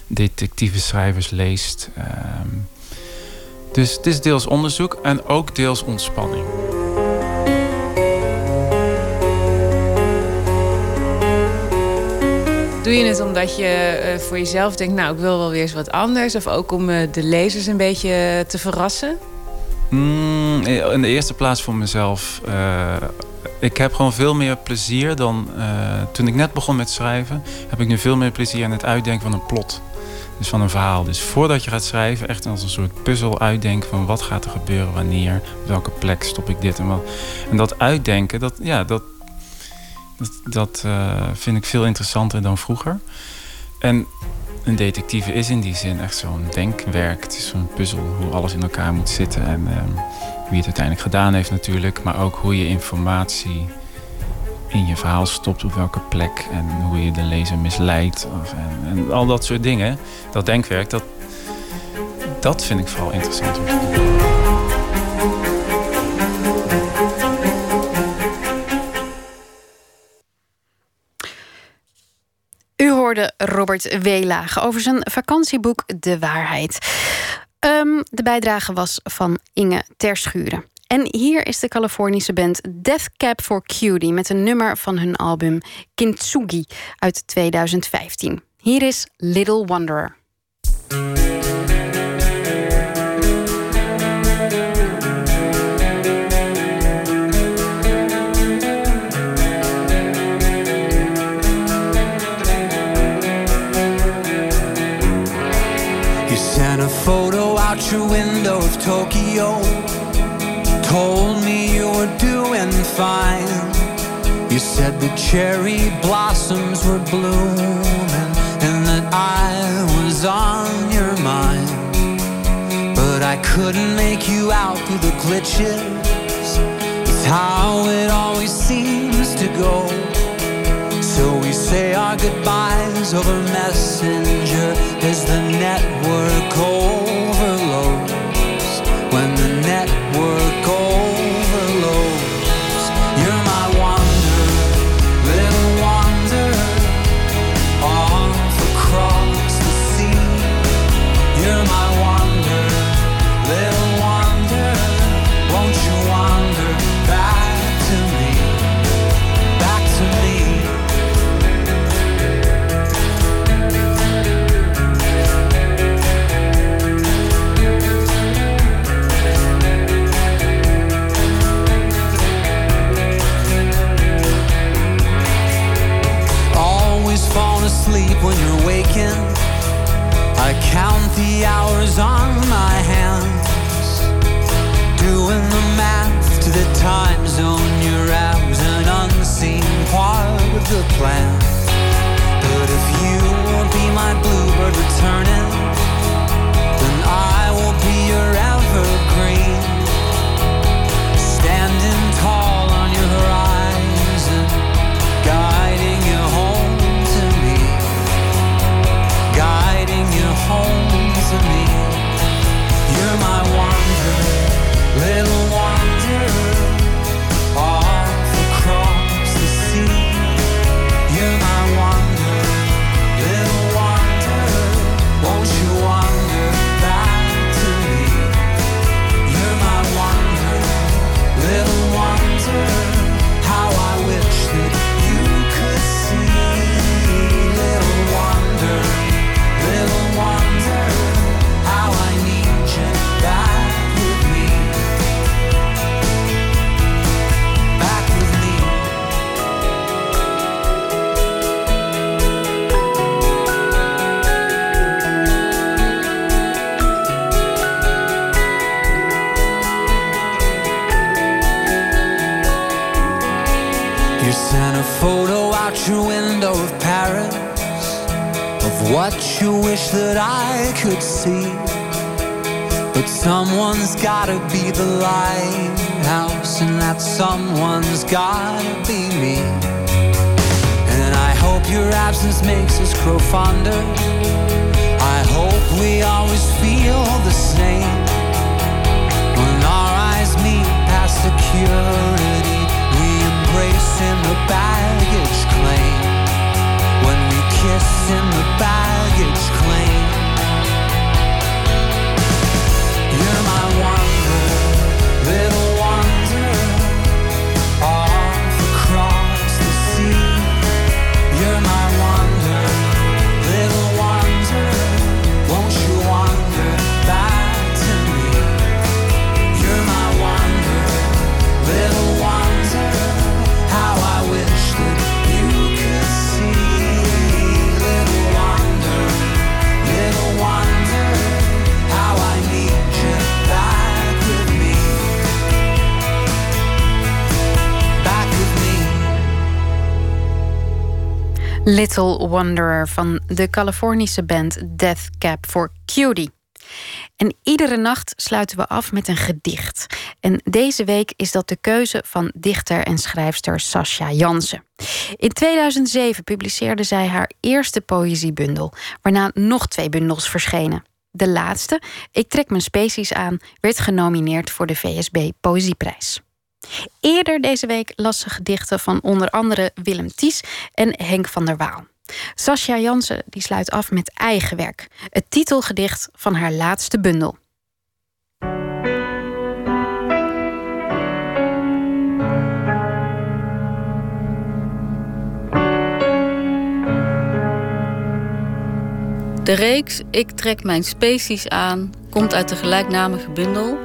detectieve schrijvers leest? Um, dus het is deels onderzoek en ook deels ontspanning. Doe je het omdat je uh, voor jezelf denkt, nou, ik wil wel weer eens wat anders? Of ook om uh, de lezers een beetje te verrassen? Mm, in de eerste plaats voor mezelf. Uh, ik heb gewoon veel meer plezier dan toen ik net begon met schrijven. Heb ik nu veel meer plezier aan het uitdenken van een plot. Dus van een verhaal. Dus voordat je gaat schrijven, echt als een soort puzzel uitdenken van wat gaat er gebeuren, wanneer, op welke plek stop ik dit en wat. En dat uitdenken, dat, ja, dat, dat, uh, vind ik veel interessanter dan vroeger. En een detectieve is in die zin echt zo'n denkwerk. Het is zo'n puzzel hoe alles in elkaar moet zitten. En wie het uiteindelijk gedaan heeft natuurlijk. Maar ook hoe je informatie in je verhaal stopt op welke plek. En hoe je de lezer misleidt. Of, en, en, al dat soort dingen. Dat denkwerk, dat, dat vind ik vooral interessant. Robert Weelage over zijn vakantieboek De Waarheid. Um, de bijdrage was van Inge Terschuren. En hier is de Californische band Death Cab for Cutie met een nummer van hun album Kintsugi uit 2015. Hier is Little Wanderer. Your window of Tokyo. Told me you were doing fine. You said the cherry blossoms were blooming and that I was on your mind. But I couldn't make you out through the glitches. It's how it always seems to go. So we say our goodbyes over Messenger as the network oh. Overloads. When the network when you're waking. I count the hours on my hands, doing the math to the time zone Wanderer van de Californische band Death Cab for Cutie. En iedere nacht sluiten we af met een gedicht. En deze week is dat de keuze van dichter en schrijfster Sascha Jansen. In 2007 publiceerde zij haar eerste poëziebundel, waarna nog twee bundels verschenen. De laatste, Ik trek mijn species aan, werd genomineerd voor de VSB Poëzieprijs. Eerder deze week las ze gedichten van onder andere Willem Ties en Henk van der Waal. Sascha Jansen die sluit af met eigen werk, het titelgedicht van haar laatste bundel. De reeks Ik trek mijn species aan komt uit de gelijknamige bundel.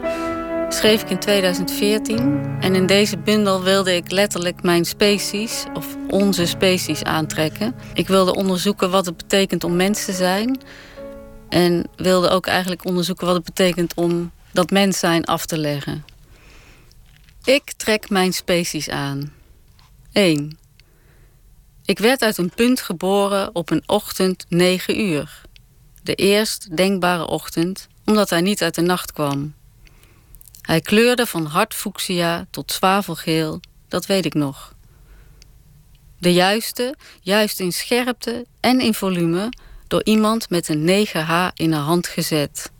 Schreef ik in 2014 en in deze bundel wilde ik letterlijk mijn species of onze species aantrekken. Ik wilde onderzoeken wat het betekent om mens te zijn en wilde ook eigenlijk onderzoeken wat het betekent om dat mens zijn af te leggen. Ik trek mijn species aan. 1. Ik werd uit een punt geboren op een ochtend 9 uur. De eerst denkbare ochtend, omdat hij niet uit de nacht kwam. Hij kleurde van hard tot zwavelgeel, dat weet ik nog. De juiste, juist in scherpte en in volume, door iemand met een 9H in de hand gezet.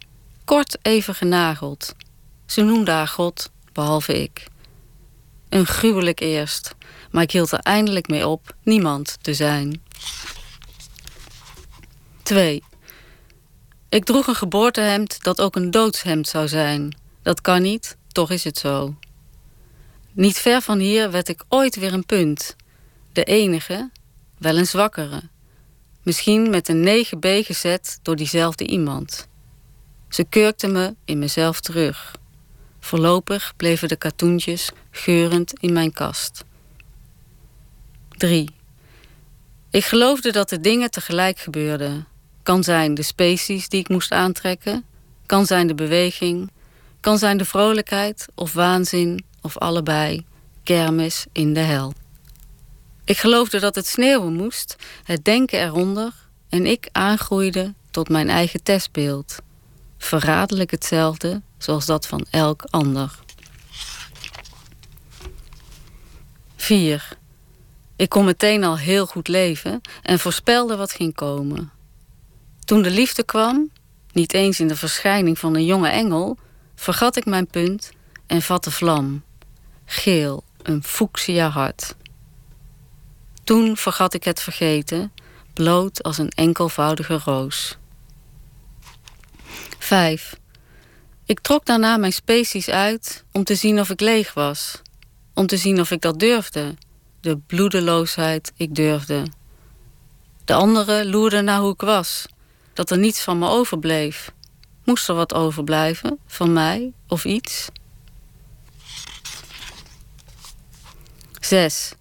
Kort even genageld. Ze noemde haar God, behalve ik. Een gruwelijk eerst, maar ik hield er eindelijk mee op niemand te zijn. 2. Ik droeg een geboortehemd dat ook een doodshemd zou zijn. Dat kan niet, toch is het zo. Niet ver van hier werd ik ooit weer een punt. De enige, wel een zwakkere. Misschien met een 9b gezet door diezelfde iemand. Ze kurkte me in mezelf terug. Voorlopig bleven de katoentjes geurend in mijn kast. 3. Ik geloofde dat de dingen tegelijk gebeurden. Kan zijn de species die ik moest aantrekken, kan zijn de beweging, kan zijn de vrolijkheid of waanzin of allebei, kermis in de hel. Ik geloofde dat het sneeuwen moest, het denken eronder en ik aangroeide tot mijn eigen testbeeld. Verraderlijk hetzelfde zoals dat van elk ander. 4. Ik kon meteen al heel goed leven en voorspelde wat ging komen. Toen de liefde kwam, niet eens in de verschijning van een jonge engel, vergat ik mijn punt en vatte vlam. Geel, een fuchsia hart. Toen vergat ik het vergeten, bloot als een enkelvoudige roos. 5. Ik trok daarna mijn species uit om te zien of ik leeg was. Om te zien of ik dat durfde. De bloedeloosheid ik durfde. De anderen loerden naar hoe ik was. Dat er niets van me overbleef. Moest er wat overblijven van mij of iets? 6.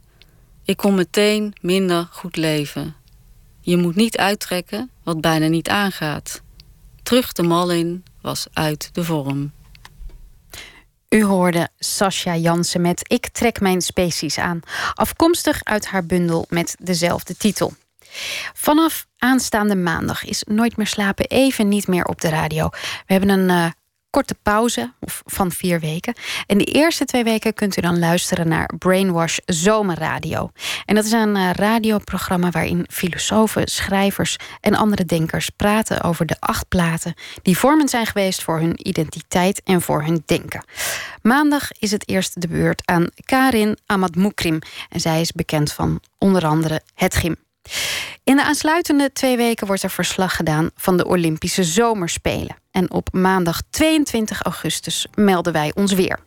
Ik kon meteen minder goed leven. Je moet niet uittrekken wat bijna niet aangaat. Terug de mal in was uit de vorm. U hoorde Sascha Jansen met Ik trek mijn species aan. Afkomstig uit haar bundel met dezelfde titel. Vanaf aanstaande maandag is Nooit meer slapen even niet meer op de radio. We hebben een uh, korte pauze van vier weken. En de eerste twee weken kunt u dan luisteren naar Brainwash Zomerradio. En dat is een uh, radioprogramma waarin filosofen, schrijvers en andere denkers praten over de acht platen die vormend zijn geweest voor hun identiteit en voor hun denken. Maandag is het eerst de beurt aan Karin Amadmoukrim. En zij is bekend van onder andere Het Gym. In de aansluitende twee weken wordt er verslag gedaan van de Olympische Zomerspelen. En op maandag 22 augustus melden wij ons weer.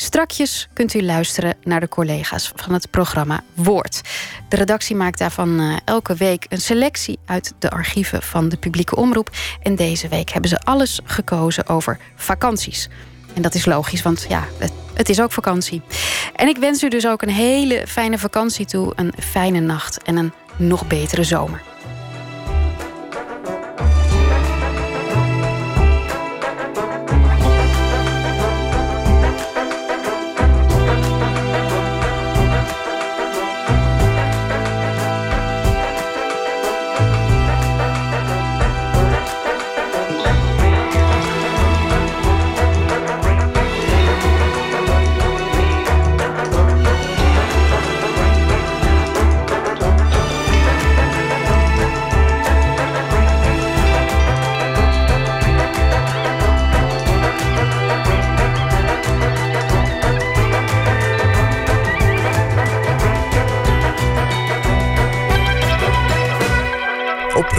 Strakjes kunt u luisteren naar de collega's van het programma Woord. De redactie maakt daarvan uh, elke week een selectie uit de archieven van de publieke omroep. En deze week hebben ze alles gekozen over vakanties. En dat is logisch, want ja, het is ook vakantie. En ik wens u dus ook een hele fijne vakantie toe, een fijne nacht en een nog betere zomer.